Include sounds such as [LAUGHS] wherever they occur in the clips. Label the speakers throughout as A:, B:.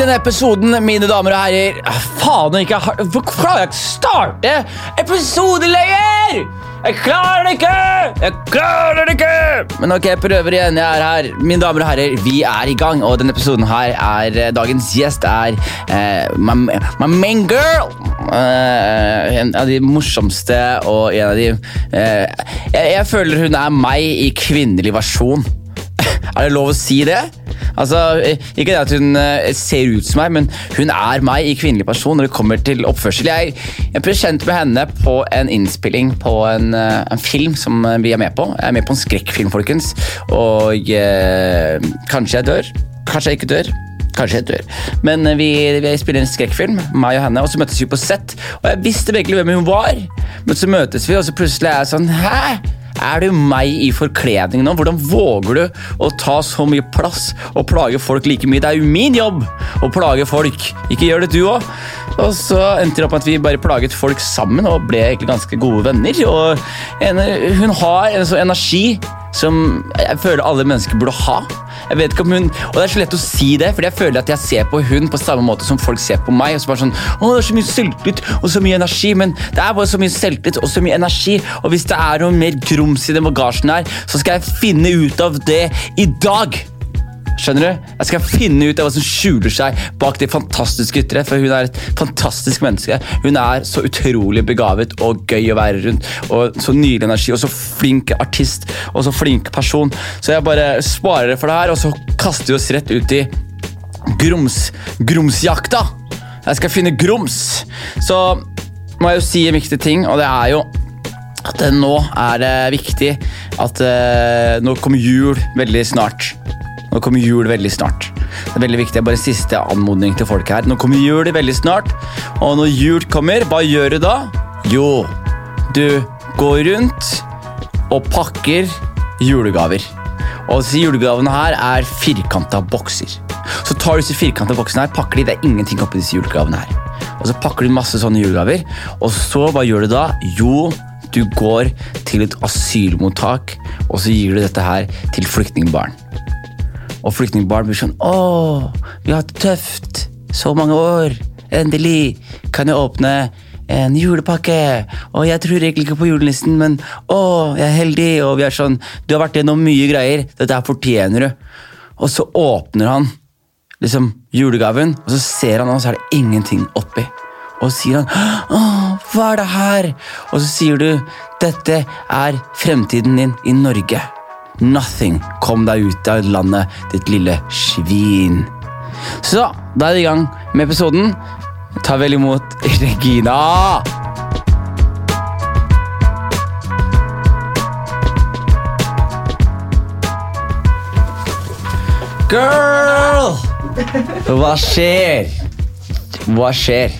A: denne episoden, mine damer og herrer ah, Faen, jeg ikke har Hvor klarer jeg ikke å starte episodeløyer? Jeg klarer det ikke! Jeg klarer det ikke! Men ok, jeg prøver igjen. Jeg er her. Mine damer og herrer, vi er i gang, og denne episoden her er eh, Dagens gjest er uh, my, my main girl! Uh, en av de morsomste og en av de uh, jeg, jeg føler hun er meg i kvinnelig versjon. [LAUGHS] Er det lov å si det? Altså, Ikke det at hun eh, ser ut som meg, men hun er meg i kvinnelig person når det kommer til oppførsel. Jeg, jeg ble kjent med henne på en innspilling på en, eh, en, film som vi er med på. Jeg er med på en skrekkfilm, folkens. Og eh, kanskje jeg dør. Kanskje jeg ikke dør. Kanskje jeg dør. Men eh, vi, vi spiller en skrekkfilm, meg og henne, og så møtes vi på sett. Og jeg visste virkelig hvem hun var, men så møtes vi, og så plutselig er jeg sånn Hæ? Er du meg i forkledning nå? Hvordan våger du å ta så mye plass og plage folk like mye? Det er jo min jobb å plage folk. Ikke gjør det du òg. Og så endte det opp med at vi bare plaget folk sammen og ble egentlig ganske gode venner. Og hun har en sånn energi som jeg føler alle mennesker burde ha. Jeg vet ikke om hun, og Det er så lett å si det, fordi jeg føler at jeg ser på hun på samme måte som folk ser på meg. og så bare sånn, å det er så mye selvtillit og så mye energi, Men det er bare så mye selvtillit og så mye energi. Og hvis det er noe mer grums i den bagasjen her, så skal jeg finne ut av det i dag. Skjønner du? Jeg skal finne ut av hva som skjuler seg bak det fantastiske ytre. For hun er et fantastisk menneske. Hun er så utrolig begavet og gøy å være rundt. Og Så nydelig energi, og så flink artist og så flink person. Så jeg bare sparer det for det her, og så kaster vi oss rett ut i grums, grumsjakta. Jeg skal finne grums. Så må jeg jo si en viktig ting, og det er jo at nå er det viktig at uh, nå kommer jul veldig snart. Nå kommer jul veldig snart. Det er veldig viktig, bare siste anmodning til folk her. Nå kommer jul veldig snart, og når jul kommer, hva gjør du da? Jo, du går rundt og pakker julegaver. Og disse julegavene her er firkanta bokser. Så tar du disse firkanta boksene her, pakker de, det er ingenting oppi disse julegavene her. Og så pakker du masse sånne julegaver, og så, hva gjør du da? Jo, du går til et asylmottak, og så gir du dette her til flyktningbarn. Og flyktningbarn blir sånn Å, vi har hatt det tøft så mange år. Endelig kan jeg åpne en julepakke. Og jeg tror egentlig ikke på julenissen, men å, jeg er heldig. Og vi er sånn Du har vært gjennom mye greier. Dette her fortjener du. Og så åpner han liksom julegaven, og så ser han, og så er det ingenting oppi. Og så sier han 'Å, hva er det her?' Og så sier du 'Dette er fremtiden din i Norge'. Nothing. Kom deg ut av landet, ditt lille svin. Så da er vi i gang med episoden. Ta vel imot Regina! Girl! Hva skjer? Hva skjer?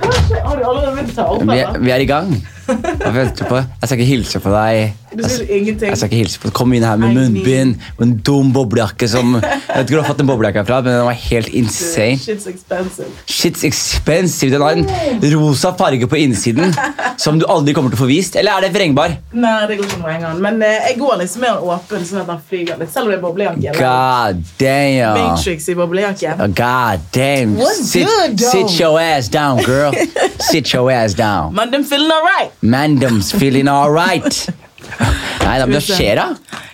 B: Har du allerede begynt å ta opp?
A: Vi, vi er i gang. Jeg? Jeg skal ikke hilse på deg.
B: Du sier ingenting.
A: Jeg skal ikke hilse på Kom inn her med munnbind og en dum boblejakke som Jeg vet ikke hvor du har fått den boblejakka fra, men den var helt insane.
B: Shit's expensive.
A: Shit's expensive. Den har en rosa farge på innsiden som du aldri kommer til å få vist. Eller er det vrengbar?
B: Nei, det går ikke noe engang. Men eh, jeg går liksom med den åpen, sånn at den flyger litt. Selv om det er boblejakke.
A: God damn.
B: Matrix i boblejakke.
A: God damn. Sit,
B: good,
A: sit your ass down, girl. [LAUGHS] Sit your ass down.
B: Mandem feeling all alright.
A: Mandem's feeling alright. Nei da, hva skjer da?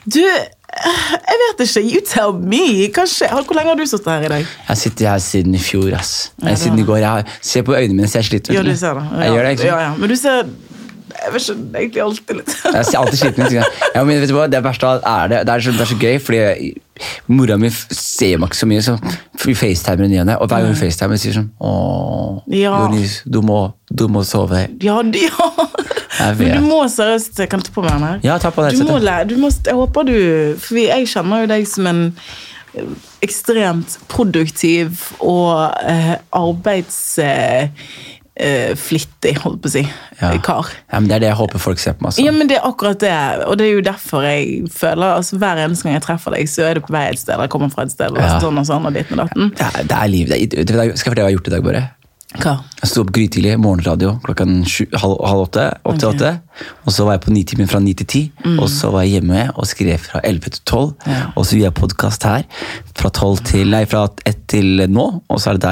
B: Du, jeg vet ikke. You tell me. Hva skjer? Hvor lenge har du sittet her i dag?
A: Jeg har sittet her siden i fjor, ass. Nei, siden i går. Jeg se på øynene mine, så jeg sliter.
B: Ja, du ser det.
A: Jeg gjør det, ikke?
B: Ja, ja. Men du ser Jeg vet ikke, egentlig alltid litt
A: Jeg ser alltid sliten ut. Ja, men vet du hva, det verste er det. Det er, så, det er så gøy, fordi mora mi ser meg ikke så mye, så vi facetimer henne igjen. Og hver gang hun facetimer, sier sånn Åh,
B: Ja.
A: Jonis, du du må sove.
B: Ja, ja. Men du må seriøst Kan jeg ta på meg den her?
A: Ja, ta på deg
B: Du må du må, jeg håper du For jeg kjenner jo deg som en eh, ekstremt produktiv og eh, arbeidsflittig, eh, holdt på å si,
A: Ja.
B: kar.
A: Ja, men Det er det jeg håper folk ser på meg
B: Ja, men det er akkurat det, og det er jo derfor jeg føler altså Hver eneste gang jeg treffer deg, så er du på vei et sted, eller kommer fra et sted, eller
A: Ja.
B: sånn og sånn, og ditt med datten.
A: Det er, det er liv. Det er, du skal jeg fortelle hva jeg har gjort i dag, bare?
B: Hva?
A: Jeg sto opp grytidlig, morgenradio klokken sju- halv, halv åtte. Opp til
B: Ok.
A: åtte. Og så var jeg på Nitimen fra ni til ti. Og så var jeg hjemme og skrev fra elleve til tolv.
B: Mm. Ja.
A: Og så gjør jeg podkast her fra tolv til Nei, fra ett til nå. Og så er det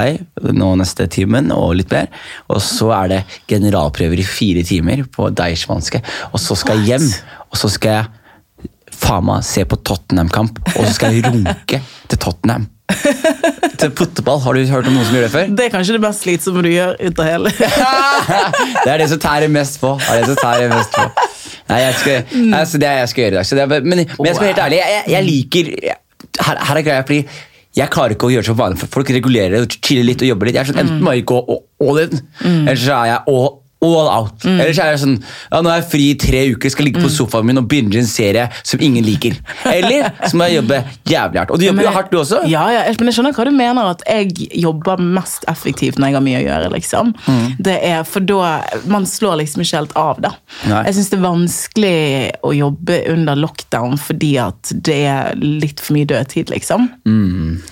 A: deg nå neste timen og litt mer. Og så er det generalprøver i fire timer på Deichmanske. Og så skal jeg hjem, og så skal jeg faen meg se på Tottenham-kamp. Og så skal jeg runke til Tottenham. [LAUGHS] Til fotball. Har du hørt om noen som gjør det før?
B: Det er kanskje det mest slitsomme du gjør ut av hele [LAUGHS]
A: det er det som tærer mest på. Det er det som tærer mest på. Nei, jeg skal, altså, det er jeg skal gjøre i dag. Er, men, men jeg skal være helt ærlig, jeg, jeg liker her, her er greia, fordi jeg klarer ikke å gjøre det som vanlig. Folk regulerer det, chiller litt og jobber litt. Jeg er sånn, Enten må jeg gå all- all in, eller så er jeg all, all out. Eller så er det sånn ja, Nå er jeg fri i tre uker, skal ligge på sofaen min og binge en serie som ingen liker. Eller så må jeg jobbe jævlig hardt. Og du jobber jo hardt, du også.
B: Ja, ja, men jeg skjønner hva du mener, at jeg jobber mest effektivt når jeg har mye å gjøre. liksom. Det er, For da Man slår liksom ikke helt av, da.
A: Nei.
B: Jeg syns det er vanskelig å jobbe under lockdown fordi at det er litt for mye dødtid, liksom.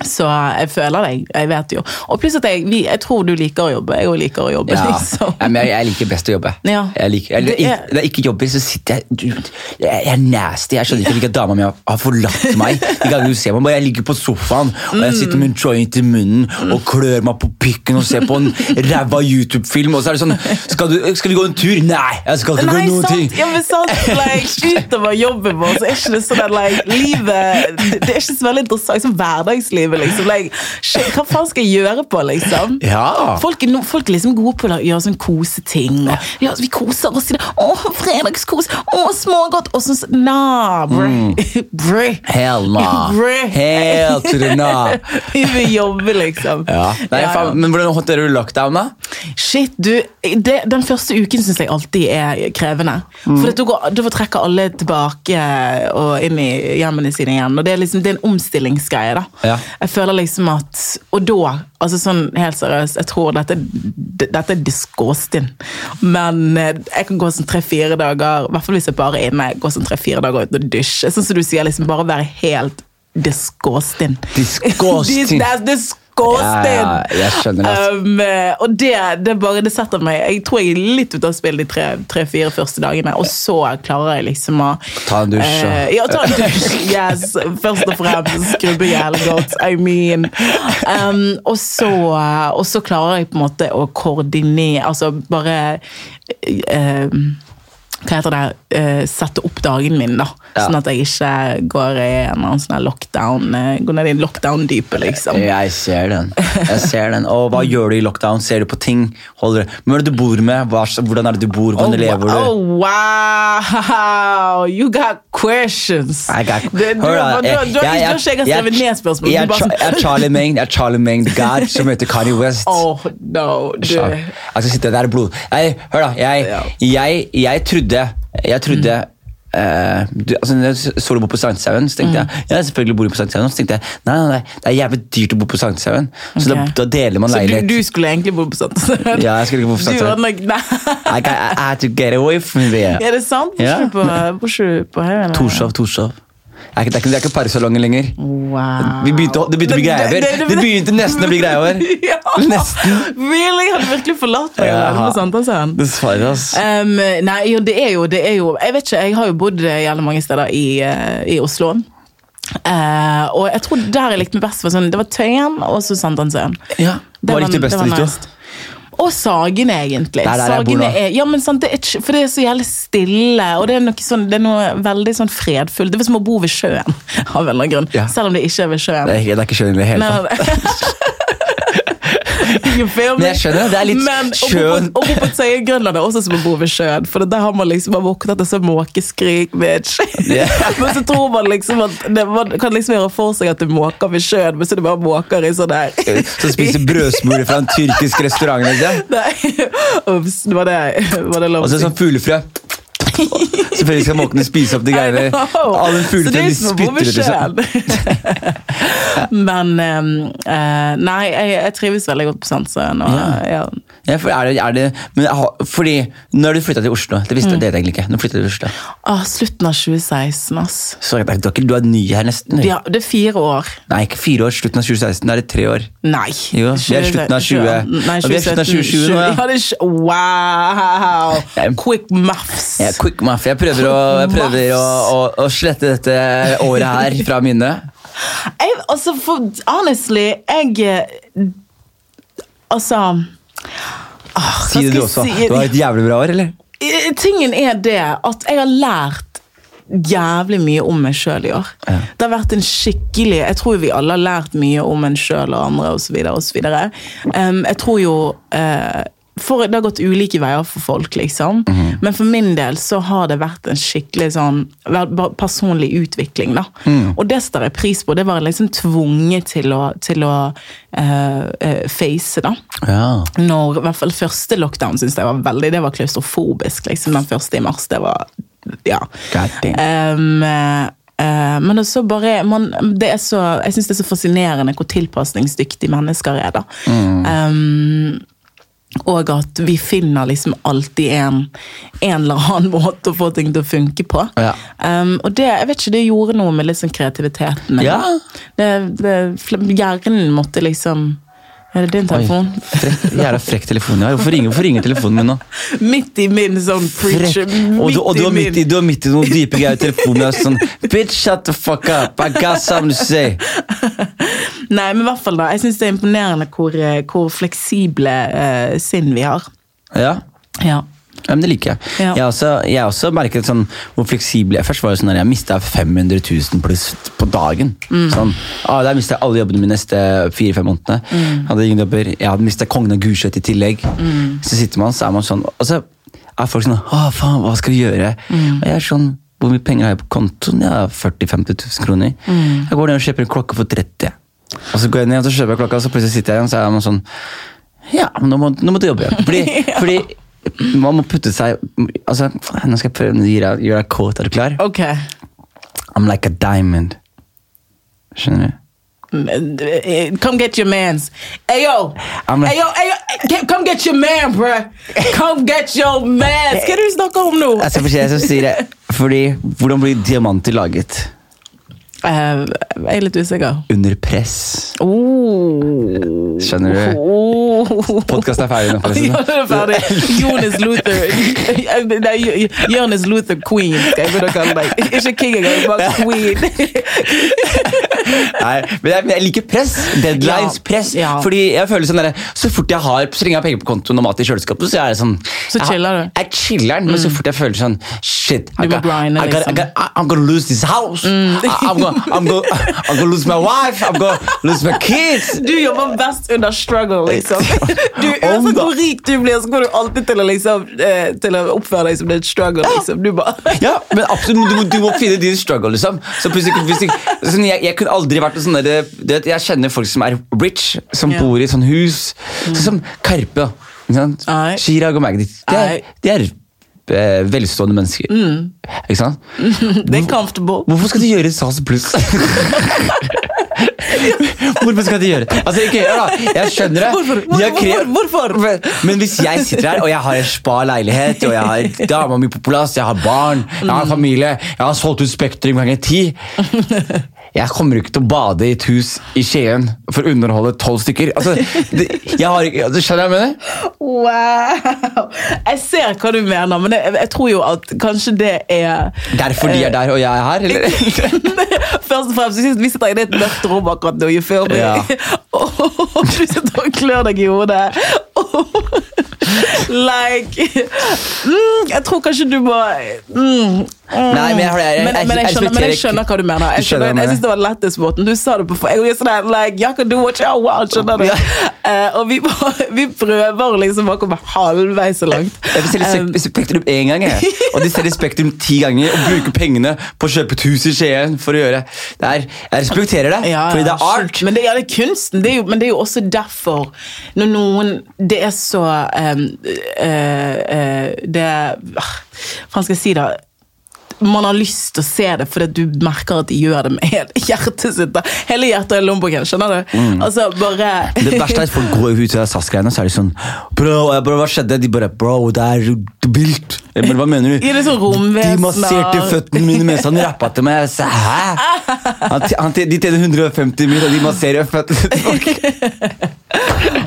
B: Så jeg føler deg. Jeg vet jo. Og pluss at jeg, jeg tror du liker å jobbe. Jeg òg liker å jobbe,
A: Ja. [LAUGHS]
B: liksom.
A: Ja, men jeg, jeg liker best å jobbe.
B: Ja.
A: Liker, eller,
B: Det er-
A: når jeg ikke jobber, så sitter jeg Jeg er nasty. Jeg skjønner ikke hvilken dame jeg har, forlatt meg. De gangene du ser meg, Jeg ligger på sofaen og jeg sitter med en joint i munnen og klør meg på pikken og ser på en ræva YouTube-film. Og så er det sånn skal, du, 'Skal vi gå en tur?' Nei! Jeg skal ikke
B: Nei,
A: gå noen ting.
B: sant, ja, men sant, like, Utover jobben vår så er ikke det sånn at like, livet det, er ikke så veldig interessant som hverdagslivet. liksom. Like, hva faen skal jeg gjøre på, liksom?
A: Ja.
B: Folk folk er liksom gode på å gjøre sånn koseting. Og, ja, vi koser oss i det. Å, fredagskos! Å, smågodt! Og sånn Nah, brø. brø.
A: Hell nah.
B: Brø.
A: Hell to nah. [LAUGHS]
B: Vi vil jobbe, liksom.
A: Ja. Nei,
B: Ja,
A: faen, men hvordan håndterer du lockdown, da?
B: Shit, du, det, Den første uken syns jeg alltid er krevende. For da går- da trekker alle tilbake og inn i hjemmene sine igjen. Og Det er liksom, det er en omstillingsgreie. da.
A: Ja.
B: Jeg føler liksom at Og da, altså sånn helt seriøst, jeg tror dette, dette er disgusting. Men eh, jeg kan gå sånn tre-fire dager, i hvert fall hvis jeg bare er inne, gå sånn tre-fire dager uten å dusje. Sånn som du sier, liksom bare være helt disgusting.
A: Disgusting. [LAUGHS]
B: That's disgusting.
A: Ja, jeg skjønner.
B: Um, eh, og det, det bare det setter meg Jeg tror jeg er litt ute av spill de tre-fire tre, første dagene, og så klarer jeg liksom å
A: Ta en dusj,
B: eh, Ja, ta en dusj. Yes. Først og fremst skrubbe jævlig godt. I mean. Um, og, så, og så klarer jeg på en måte å koordinere Altså bare eh, hva heter det, uh, sette opp dagen min, da.
A: Ja.
B: Sånn at jeg ikke går i en sånn lockdown uh, Går ned i lockdown-dypet, liksom.
A: Jeg ser den. Jeg ser den. Og hva gjør du i lockdown? Ser du på ting? Holder du Hvem er det du bor med? Hvordan er det du bor? Hvordan lever du?
B: Oh, wow! You got questions!
A: I got-
B: du,
A: Hør
B: du, du, du, du, har ikke skrevet ned spørsmål.
A: Jeg er, Charlie [LAUGHS] Meng, jeg er Charlie Meng, the god som heter Kanye West.
B: Oh, no. Du.
A: Jeg skal sitte der i blod. Nei, hør da, jeg, jeg, jeg trodde Jeg trodde eh, du, altså, så du bor på Sankthanshaugen, så tenkte jeg ja, selvfølgelig bor du på Sankthanshaugen. Så tenkte jeg nei, nei, nei, det er jævlig dyrt å bo på Sankthanshaugen. Så da, da deler man leilighet.
B: Så du, du skulle egentlig bo på Sankthanshaugen?
A: Ja, jeg skulle ikke bo på Sankthanshaugen.
B: nok Nei. [LAUGHS]
A: I, I had to get away from there.
B: Er det sant? Bor
A: Ja.
B: du på, på, på?
A: Torshov, Torshov. Det er ikke, det er ikke parsalongen lenger.
B: Wow.
A: Vi begynte, det begynte å bli greier. over.
B: det- det-
A: Det begynte nesten å bli greier. [LAUGHS]
B: ja.
A: Nesten.
B: Really? Har du virkelig forlatt meg?
A: Ja.
B: Ja. På
A: Dessverre, ass.
B: Um, nei, jo, det er jo, det er jo Jeg vet ikke, jeg har jo bodd eh, jævlig mange steder i, eh, i Oslo. Uh, og jeg tror der jeg likte meg best, var sånn, det var Tøyen og så Sankthanshaugen.
A: Ja, Hva likte du best av de to?
B: Og Sagene, egentlig.
A: Det er der
B: Sagene er, ja, men sant, det er, for det er så jævlig stille, og det er noe, sånn, det er noe veldig sånn fredfullt. Det er som å bo ved sjøen, [LAUGHS] av en eller annen grunn.
A: Ja.
B: Selv om det ikke er ved sjøen.
A: Det er, det er ikke sjøen i det hele tatt. [LAUGHS]
B: You feel me?
A: Men jeg skjønner, det er litt
B: Men
A: sjøen.
B: bo på Tøyen Grønland er også som å bo ved sjøen. For der har man liksom man våknet til sånn måkeskrik, bitch. [LAUGHS]
A: Yeah.
B: men så tror man liksom at det, Man kan liksom gjøre for seg at det er måker ved sjøen, men så er det bare måker i sånn der
A: Som spiser brødsmuler fra en tyrkisk restaurant. Liksom. [LAUGHS]
B: Nei, Ups, var det, var det
A: Og så sånn fuglefrø. [LAUGHS] Selvfølgelig skal måkene spise opp de greiene. Alle
B: Så det
A: fugletøy
B: er
A: de spytter ut. Liksom. [LAUGHS]
B: Men eh, Nei, jeg, jeg trives veldig godt på Sandsøen.
A: Ja.
B: ja.
A: Ja, for er det, er det, men fordi, når du flytta til Oslo Det
B: Mm.
A: visste det vet jeg egentlig ikke. Når du flyttet til Oslo
B: Ah, slutten av 2016, ass.
A: Så det, du, er du er ny her nesten?
B: Ja, det er fire år.
A: Nei, ikke fire år. Slutten av 2016. Da er det tre år.
B: Nei.
A: Jo, vi er slutten av 20.
B: Nei,
A: 2017. vi er slutten av 2020 nå, ja.
B: det wow! Quick maths.
A: Ja, quick math. Jeg prøver, å, jeg prøver å, å, å slette dette året her fra minnet.
B: Jeg, altså, for honestly, jeg Altså ah,
A: Si det du også.
B: si?
A: Du har et jævlig bra år, eller?
B: Tingen er det at jeg har lært jævlig mye om meg sjøl i år.
A: Ja.
B: Det har vært en skikkelig Jeg tror vi alle har lært mye om en sjøl og andre osv. Um, jeg tror jo eh, for, Det har gått ulike veier for folk, liksom.
A: Mhm.
B: Men for min del så har det vært en skikkelig sånn personlig utvikling. da.
A: Mm.
B: Og det står jeg pris på. Det var jeg liksom tvunget til å, til å eh, face. da
A: Ja.
B: når, i hvert fall første lockdown synes jeg var veldig Det var klaustrofobisk. liksom Den første i mars. Det var Ja. Um, men også bare man, det er så, Jeg syns det er så fascinerende hvor tilpasningsdyktige mennesker er. da. Um, og at vi finner liksom alltid en, en eller annen [LAUGHS] måte å få ting til å funke på.
A: Ja.
B: Um, og det jeg vet ikke, det gjorde noe med liksom kreativiteten min.
A: Ja.
B: Det, det, hjernen måtte liksom Er det din telefon?
A: Frekk, jævla frekk telefon jeg har. Hvorfor ringer, hvorfor ringer telefonen min nå? [LAUGHS]
B: Midt i min sånn preacher.
A: Og, du, og du, er midt i, du er midt i noen dype greier i telefonen. Sånn, Bitch, shut the fuck up. I got something to say. [LAUGHS]
B: Nei, men i hvert fall da. Jeg syns det er imponerende hvor, eh, hvor fleksible uh, sinn vi har.
A: Ja.
B: Ja.
A: Ja, men Det liker jeg.
B: Ja.
A: Jeg, har også, jeg har også merket sånn, hvor fleksibel jeg Først var sånn at jeg mista 500 000 pluss på dagen.
B: Mm.
A: Sånn, ah, Der mista jeg alle jobbene mine neste fire-fem månedene.
B: Mm.
A: Hadde ingen jobber. Jeg hadde mista Kongen av Gulset i tillegg. Så sitter man, så er man sånn Og så er folk sånn Å, faen, hva skal vi gjøre?
B: Mm.
A: Og jeg er sånn Hvor mye penger har jeg på kontoen? Jeg har 40 000-50 000 kroner.
B: Mm.
A: Jeg går ned og kjøper en klokke for 30 Og så går jeg ned og så kjøper jeg klokka, og så plutselig sitter jeg igjen, så er man sånn Ja, nå må, nå må du jobbe. Fordi, [LAUGHS] fordi man må putte seg altså, Nå skal jeg prøve å gjøre deg kåt. Er du klar?
B: Ok.
A: I'm like a diamond. Skjønner du?
B: Come get your mans.
A: Ayo! like-
B: ayo, ayo! Come get your man, bruh! Come get your mans! Hva er det du snakker om nå?
A: Jeg skal få si jeg som sier det. Fordi, Hvordan blir diamanter laget?
B: Eh, jeg er litt usikker.
A: Under press.
B: Oh.
A: Skjønner du?
B: Oh.
A: Podkasten er ferdig nå.
B: Ja, er ferdig. Jonas Luther [LAUGHS] Nei, Jonas Luther Queen, skal jeg begynne å kalle deg. Ikke king engang, bare queen.
A: Nei, men jeg, men jeg liker press. Deadlines,
B: Ja,
A: press.
B: ja.
A: Fordi jeg føler sånn der, Så fort jeg har Så lenge jeg har penger på kontoen og mat i kjøleskapet, så er det sånn
B: Så
A: jeg,
B: chiller du.
A: Jeg chiller'n, men så fort jeg føler sånn Shit, I got- I got- I
B: liksom.
A: got- I'm gonna lose this house. I, I'm, gonna, I'm, gonna, I'm gonna lose my wife. I'm gonna lose my kids.
B: Du jobber best under struggle, liksom. [LAUGHS] Du, Uansett hvor rik du blir, så går du alltid til å, liksom, eh, til å oppføre deg som det er et struggle. Liksom. Du bare [LAUGHS]
A: Ja, men absolutt, du du må finne din struggle, liksom. Så plutselig, sånn, jeg, jeg kunne aldri vært sånn der, det, Jeg kjenner folk som er rich, som bor i sånn hus. Sånn som Karpe. Chirag og Magdi. De er, de er velstående mennesker. Ikke sant? [LAUGHS]
B: Det er comfortable.
A: Hvorfor skal de gjøre SAS pluss? [LAUGHS] Hvorfor skal de gjøre det? Altså, ikke, ja, da, jeg skjønner det.
B: Hvorfor?
A: Hvorfor?
B: Hvorfor? Hvorfor?
A: Men, hvis jeg sitter her, og jeg har en spa-leilighet, og jeg har dama mi på plass, jeg har barn, jeg har familie, jeg har solgt ut Spektrum ganger ti Jeg kommer ikke til å bade i et hus i Skien for å underholde tolv stykker. Altså, det, jeg har ikke, altså, skjønner du hva jeg mener?
B: Wow! Jeg ser hva du mener, men jeg, jeg tror jo at kanskje det er
A: Derfor de er der, og jeg er her? Eller? [LAUGHS]
B: Først og fremst, Vi sitter i et mørkt rom akkurat nå, you feel me?
A: Ja. [LAUGHS]
B: Og du sitter og klør deg i hodet. [LAUGHS] like mm, Jeg tror kanskje du må mm,
A: Nei, men jeg, jeg, jeg,
B: men, men, jeg skjønner, men jeg skjønner hva du mener. Jeg,
A: skjønner jeg
B: synes det var lettest måten. Du sa det på Jeg er sånn like, Jeg kan do what you want, skjønner du? [LAUGHS] Eh, og vi, vi prøver liksom å komme halvveis så langt.
A: Jeg selge
B: Um,
A: Spektrum én gang, jeg. og de selger Spektrum ti ganger og bruker pengene på å kjøpe et hus i Skien for å gjøre det er, Jeg respekterer det,
B: Ja,
A: fordi det er art.
B: Men det, ja, det er kunsten. Det er jo, men det er jo også derfor Når noen Det er så um, uh, uh, Det ah, Hva skal jeg si, da? Man har lyst til å se det fordi du merker at de gjør det med [LAUGHS] hele hjertet sitt. da. Hele hjertet i lommeboken, skjønner du? Altså, bare
A: Mm. Det verste er at folk går ut av SAS-greiene, så er de sånn Bro, bare, hva skjedde? De bare Bro, det er vilt. Men hva mener du?
B: Sånn.
A: De masserte føttene mine mens han rappa til meg. Jeg sa, Hæ? Han, han, de tjener 150 mil, og de masserer føttene til folk.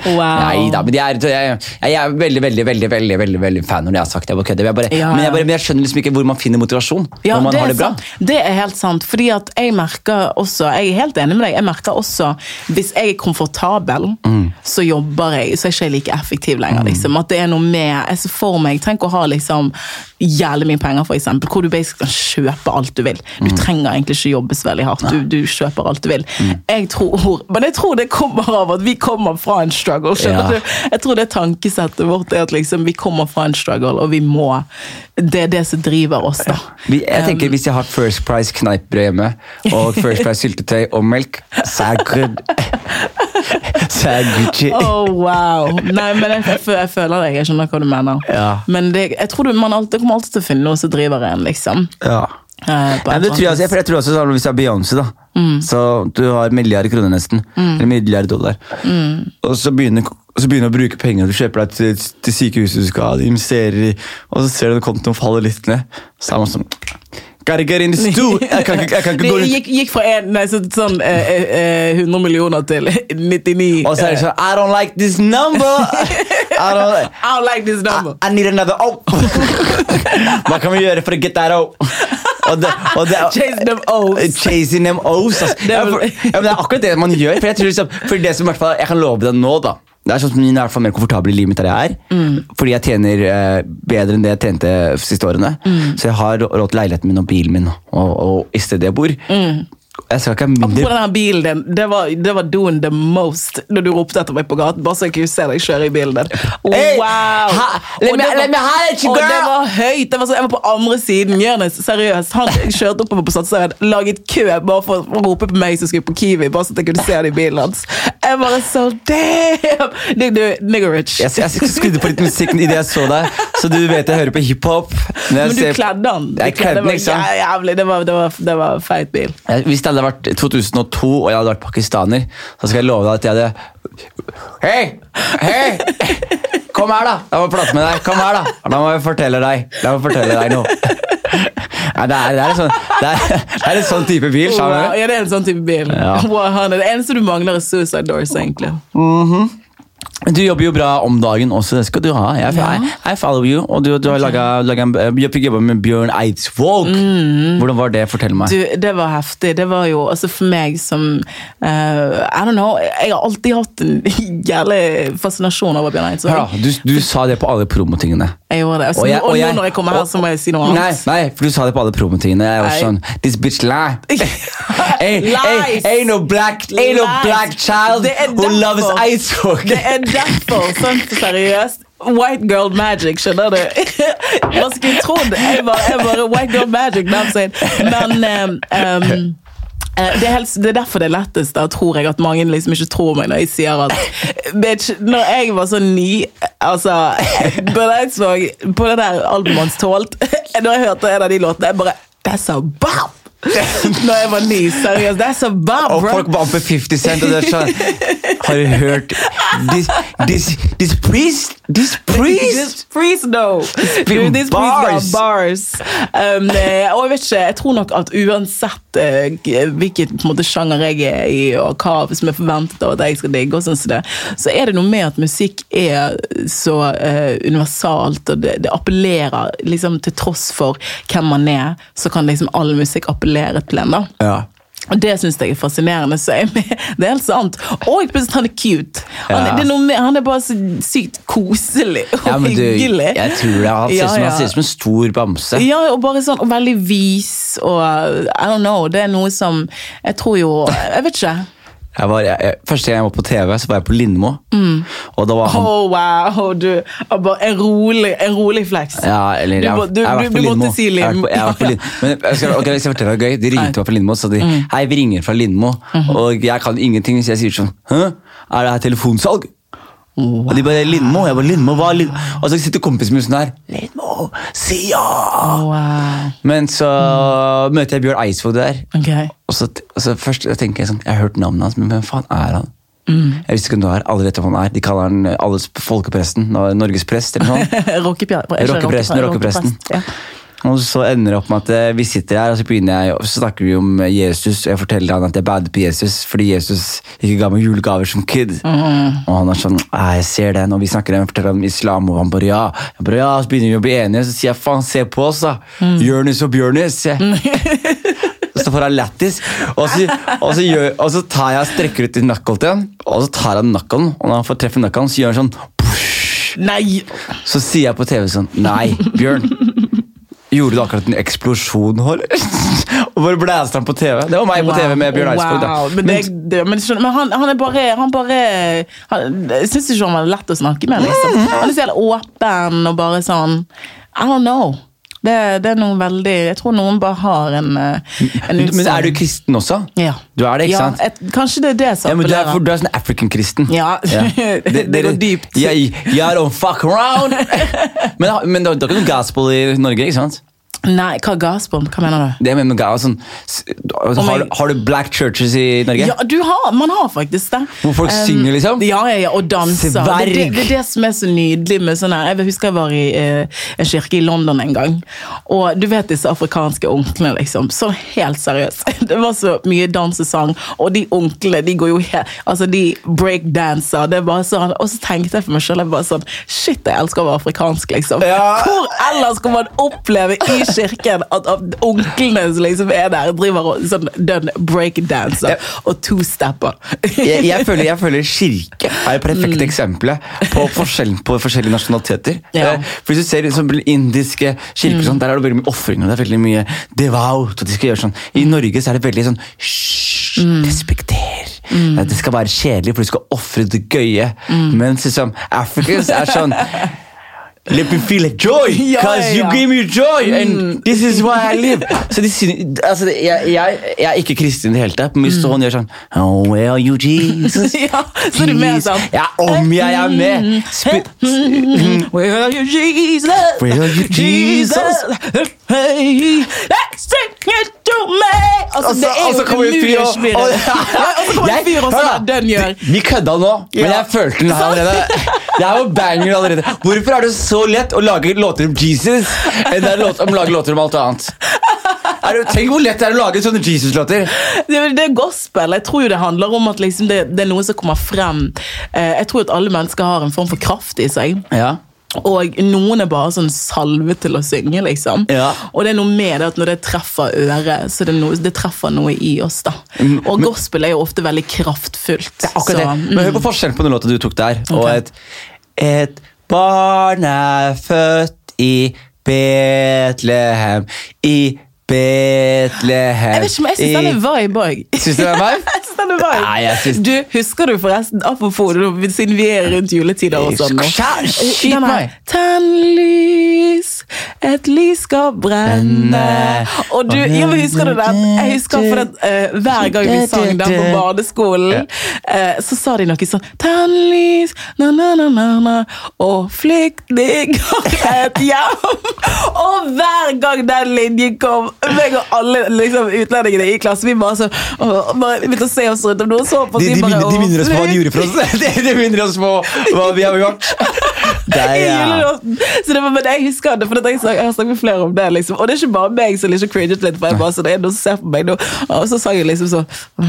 B: Wow.
A: Nei da, men jeg er, jeg, jeg er veldig veldig, veldig, veldig, veldig, veldig fan når jeg har sagt det. Jeg bare kødder.
B: Ja,
A: Men, men jeg skjønner liksom ikke hvor man finner motivasjon
B: Ja,
A: når man
B: det
A: har det bra.
B: sant. Det er helt sant. Fordi at jeg merker også, jeg er helt enig med deg, jeg merker også hvis jeg er komfortabel,
A: Mm.
B: så jobber jeg, så er ikke jeg like effektiv lenger. Liksom. At det er noe med Jeg for meg, Tenk å ha liksom jævlig mye penger, for eksempel, hvor du basically kan kjøpe alt du vil. Du
A: Mm.
B: trenger egentlig ikke jobbe så veldig hardt. Du, du kjøper alt du vil.
A: Mm.
B: Jeg tror, men jeg tror det kommer av at vi kommer fra en struggle. skjønner
A: Ja.
B: du? Jeg tror det tankesettet vårt er at liksom, vi kommer fra en struggle, og vi må Det er det som driver oss, da.
A: Jeg tenker Hvis jeg har First Price kneippbrød hjemme og First Price syltetøy og melk, så er good. [LAUGHS] Så er Gucci.
B: Oh, wow. Nei, men jeg, jeg, jeg føler deg. Jeg skjønner hva du mener.
A: Ja.
B: Men det, jeg tror du, man alltid, kommer alltid til å finne noe som driver en, liksom.
A: Ja.
B: Eh, på
A: Nei, det tror jeg, for jeg tror også sånn, Hvis det er Beyoncé, da så du har milliarder kroner nesten, eller milliarder dollar, og så begynner, så begynner du å bruke penger, du kjøper deg til, til sykehuset du skal ha, investerer i, og så ser du at kontoen faller litt ned, så er man sånn Gotta get in the stew! [LAUGHS] Jeg kan jeg kan ikke gå rundt
B: gikk, gikk fra en, nei, så, sånn eh, eh, eh, 100 millioner til [LAUGHS] 99.
A: Og så er det sånn I don't like this number! [LAUGHS] I don't,
B: I don't like this number.
A: I, I need another O! Hva kan vi gjøre for å get that O? Og det, og det,
B: chasing them O's.
A: Chasing them O's. altså.
B: Det er
A: Ja, for, ja, men det er akkurat det man gjør. For jeg tror liksom, for det som fall, Jeg kan love deg nå, da. Det er sånn som min er mer komfortabel i livet mitt der jeg er.
B: Mm.
A: Fordi jeg tjener eh, bedre enn det jeg tjente de siste årene.
B: Mm.
A: Så jeg har råd til leiligheten min og bilen min og, og i stedet jeg bor. Jeg skal ikke ha
B: mindre
A: mindre
B: den bilen din, det var, det var doing the most når du ropte etter meg på gaten. Bare så jeg kunne se deg kjøre i bilen din. [LAUGHS]
A: Hey,
B: wow!
A: ha- let me-
B: det var-
A: let me you,
B: og
A: girl!
B: det var høyt. Det var så, jeg var på andre siden. Jonis, seriøst. Han kjørte oppover på Satsøyen, laget kø bare for å rope på meg som skulle på Kiwi, bare så jeg kunne se det i bilen hans. Jeg bare så damn! Du, du, nigger rich.
A: Jeg, jeg skrudde på litt musikk idet jeg så deg, så du vet jeg hører på hiphop.
B: Men du
A: ser-
B: kledde han.
A: Jeg
B: kledde-
A: den,
B: det
A: ikke sant?
B: var jævlig. Det var, det var, det var feit bil.
A: Jeg- Hvis det hadde vært 2002 og jeg hadde vært pakistaner, så skal jeg love deg at jeg hadde Hei! Hei! Kom her, da! La meg prate med deg. Kom her, da! La meg fortelle deg La meg fortelle deg noe. Nei, det, er, det, er sånn, det, er, det er en sånn type bil.
B: Wow, ja, det er en sånn type bil.
A: Ja.
B: Wow, det eneste du mangler, er suicide doors, egentlig.
A: Men Du jobber jo bra om dagen også, det skal du ha. Jeg,
B: Ja.
A: I, I follow you. Og du, du har laget jeg fikk jobba med Bjørn Eidsvåg. Hvordan var det? Fortell meg.
B: Mm. Du, det var heftig. Det var jo altså for meg som uh, I don't know, Jeg har alltid hatt en [LAUGHS] jævlig fascinasjon over Bjørn Eidsvåg.
A: Hør da, du, du sa det på alle promotingene.
B: Jeg gjorde det. Altså,
A: Og jeg-
B: og
A: og jeg-
B: nå når jeg kommer her, så må jeg si noe annet.
A: nei, nei for du sa det på alle promotingene. Jeg var sånn This bitch lie. [LAUGHS] ain't, no black Ain't no black child who loves Eidsvåg.
B: Er derfor, sånn seriøst. White girl magic, skjønner du? [LAUGHS] Man skulle trodd jeg var, jeg var white girl magic, men um, um, eh, det er, helst, det er derfor det er lettest, da, tror jeg, at mange liksom ikke tror meg når jeg sier at Bitch, når jeg var så ny Altså, på det der albumet hans Tålt [LAUGHS] Når jeg hørte en av de låtene, jeg bare that's so bam! Når jeg var ny, seriøst. That's a så bro.
A: Og folk bamper 50 Cent, og det er sånn Har du hørt This, this, this priest This priest
B: This priest, no! Dude, this
A: bars.
B: priest got bars. Um, eh, og jeg vet ikke, jeg tror nok at uansett uh, hvilken måte, sjanger jeg er i, og hva som er forventet av at jeg skal digge, sånn det, så er det noe med at musikk er så uh, universalt, og det, det appellerer liksom til tross for hvem man er, så kan liksom all musikk appellere til en. da.
A: Ja
B: Og Det syns jeg er fascinerende. Så jeg, [LAUGHS] det er helt sant. Og plutselig han er cute. Han,
A: Ja.
B: er med, han er bare så sykt koselig og
A: Ja, men du,
B: hyggelig.
A: jeg tror det Han ser,
B: Ja, ja.
A: ut som en stor bamse.
B: Ja, og bare sånn, og veldig vis, og I don't know, det er noe som Jeg tror jo Jeg vet ikke.
A: Jeg var, jeg, jeg, første gang jeg var på TV, så var jeg på Lindmo. Og da var han
B: Oh, wow, du En rolig, en rolig flex.
A: Ja, eller
B: Du du- du- du måtte si
A: på- jeg har vært på
B: Lindmo. [LAUGHS]
A: Men jeg skal, okay, jeg skal fortelle deg gøy. De ringte meg fra Lindmo og sa de,
B: Mm.
A: hei, vi ringer fra Lindmo,
B: Mhm.
A: og jeg kan ingenting, hvis jeg sier sånn Hæ? Er det her telefonsalg? Og de bare Lindmo. Jeg bare Lindmo, hva Lindmo? Og så sitter kompisen min sånn her. Lindmo. si ja!
B: Wow.
A: Men så møter jeg Bjørn Eidsvåg der.
B: Okay.
A: Og så, og så først tenker jeg sånn, jeg har hørt navnet hans, men hvem faen er han? Jeg visste ikke hvem du er. alle vet hvem han er. De kaller han eh, alles folkepresten, Norges prest eller noe sånt. [LAUGHS] Rockepresten, rockepresten.
B: Ja.
A: Og så ender det opp med at eh, vi sitter her, og så begynner jeg, og så snakker vi om eh, Jesus, og jeg forteller han at jeg bader på Jesus, fordi Jesus ikke ga meg julegaver som kid. Og han er sånn, «Nei, jeg ser den, og vi snakker om, om islam, og han bare ja. Jeg bare, ja, så begynner vi å bli enige, så sier jeg, faen, se på oss da. Jørnis og Bjørnis. Så får han lættis, og, så- og, og så tar jeg strekker ut i knuckle til han, og så tar han knucklen, og når han får treffe knucklen, så gjør han sånn.
B: Nei!
A: Så sier jeg på TV sånn Nei, Bjørn. Gjorde du akkurat en eksplosjon, eller? [LAUGHS] Og bare blæste han på TV. Det var meg på TV med Bjørn Eidsvåg.
B: Wow. Men, det, det, men, men han, han er bare Han bare han, syns ikke han var lett å snakke med. Liksom.
A: Mm.
B: Han er så jævlig åpen og bare sånn I don't know. Det, det er noe veldig Jeg tror noen bare har en, eh, en
A: Men er du kristen også?
B: Ja.
A: Du er det, ikke
B: ja,
A: sant?
B: Et, kanskje det er det som
A: Ja, men du er, du er sånn African-kristen.
B: Ja, [LAUGHS] det går dypt.
A: Yeah, yeah, don't fuck around! [LAUGHS] Men, men det er ikke noe gospel i Norge, ikke sant?
B: Nei, hva gospel? Hva mener du?
A: Det med jeg, sånn, har, du- har du black churches i Norge?
B: Ja, du har, man har faktisk det.
A: Hvor folk
B: Um,
A: synger, liksom?
B: Ja, ja, ja, og danser. Det,
A: Sverg.
B: det, det er det som er så nydelig med sånn her. Jeg husker jeg var i eh, en kirke i London en gang. Og du vet disse afrikanske onklene, liksom. Så helt seriøst. [LAUGHS] Det var så mye dans og sang, og de onklene, de går jo helt Altså, de breakdanser. Det er bare sånn Og så tenkte jeg for meg selv, jeg bare sånn Shit, jeg elsker å være afrikansk, liksom.
A: Ja.
B: Hvor ellers kan man oppleve i kirken at, onklene som liksom er der, driver og sånn breakdanser
A: Ja.
B: og two-stepper?
A: jeg, jeg, føler, jeg føler [LAUGHS] kirke er det perfekte eksempelet på forskjellen på forskjellige nasjonaliteter.
B: Mm. Ja. Mm.
A: Eh, For Hvis du ser liksom, indiske kirker, mm. sånn, der er det veldig mye ofringer. Det er veldig mye devout. og de skal gjøre sånn. I Norge så er det veldig sånn Hysj,
B: Mm.
A: respekter. Det skal være kjedelig, for du skal ofre det gøye.
B: Mm.
A: Mens liksom, Africans er sånn [LAUGHS] Let me feel a joy, [LAUGHS] because you give me joy, and this is why I live. [LAUGHS] Så de, synes- altså, jeg, jeg, jeg er ikke kristen i det hele tatt, men hvis
B: Mm.
A: hun gjør sånn Oh, where are you, Jesus? [LAUGHS]
B: Ja, så er du med sånn.
A: Ja, om jeg er med! Spi
B: Where are you, Jesus?
A: Where are you, Jesus?
B: Hey, let's sing it to me! Altså, det er
A: og så
B: jo
A: en
B: å
A: og-
B: så kommer en
A: Jeg-
B: fyr og sånn den gjør.
A: Vi kødda nå, men jeg følte den her allerede. Jeg var banger allerede. Hvorfor er det så lett å lage låter om Jesus enn det er låt, om å lage låter om alt annet? Det, tenk hvor lett det er å lage sånne Jesus-låter.
B: Det, det er gospel. Jeg tror jo det handler om at liksom det, det er noe som kommer frem. Eh, jeg tror at alle mennesker har en form for kraft i seg.
A: Ja.
B: Og noen er bare sånn salve til å synge, liksom.
A: Ja.
B: Og det er noe med det at når det treffer øret, så det, noe, det treffer noe i oss, da. Og gospel er jo ofte veldig kraftfullt.
A: Det er Akkurat det. Men hør på forskjellen på den låta du tok der. Og et, et barn er født i Betlehem, i Betlehem
B: Jeg vet ikke, men jeg syns den er vibe òg.
A: Syns du den er vibe? [LAUGHS]
B: Jeg synes den er vibe.
A: Nei, jeg synes-
B: Du, Husker du forresten, apropos siden vi er rundt juletider og sånn nå
A: skyt meg.
B: Tenn lys, et lys skal brenne. Og du, ja, men husker du den? Jeg husker for at uh, Hver gang vi sang den på badeskolen, uh, så sa de noe sånn Tenn lys, na-na-na-na, og flyktninger et hjem. [LAUGHS] Og hver gang den linjen kom, meg og alle liksom, utlendingene i klassen, vi bare så og, bare begynte å se oss rundt. om noen så på oss,
A: De, de,
B: bare,
A: de minner oss på hva de gjorde for oss. [LAUGHS] De, de minner oss på hva vi har gjort. [LAUGHS] Det er, ja.
B: Så det var, men jeg husker det, for jeg, jeg har snakket med flere om det. liksom Og det er ikke bare meg som liksom cringet litt, for jeg bare så det er noen som ser på meg nå. Og så sang jeg liksom sånn [LAUGHS]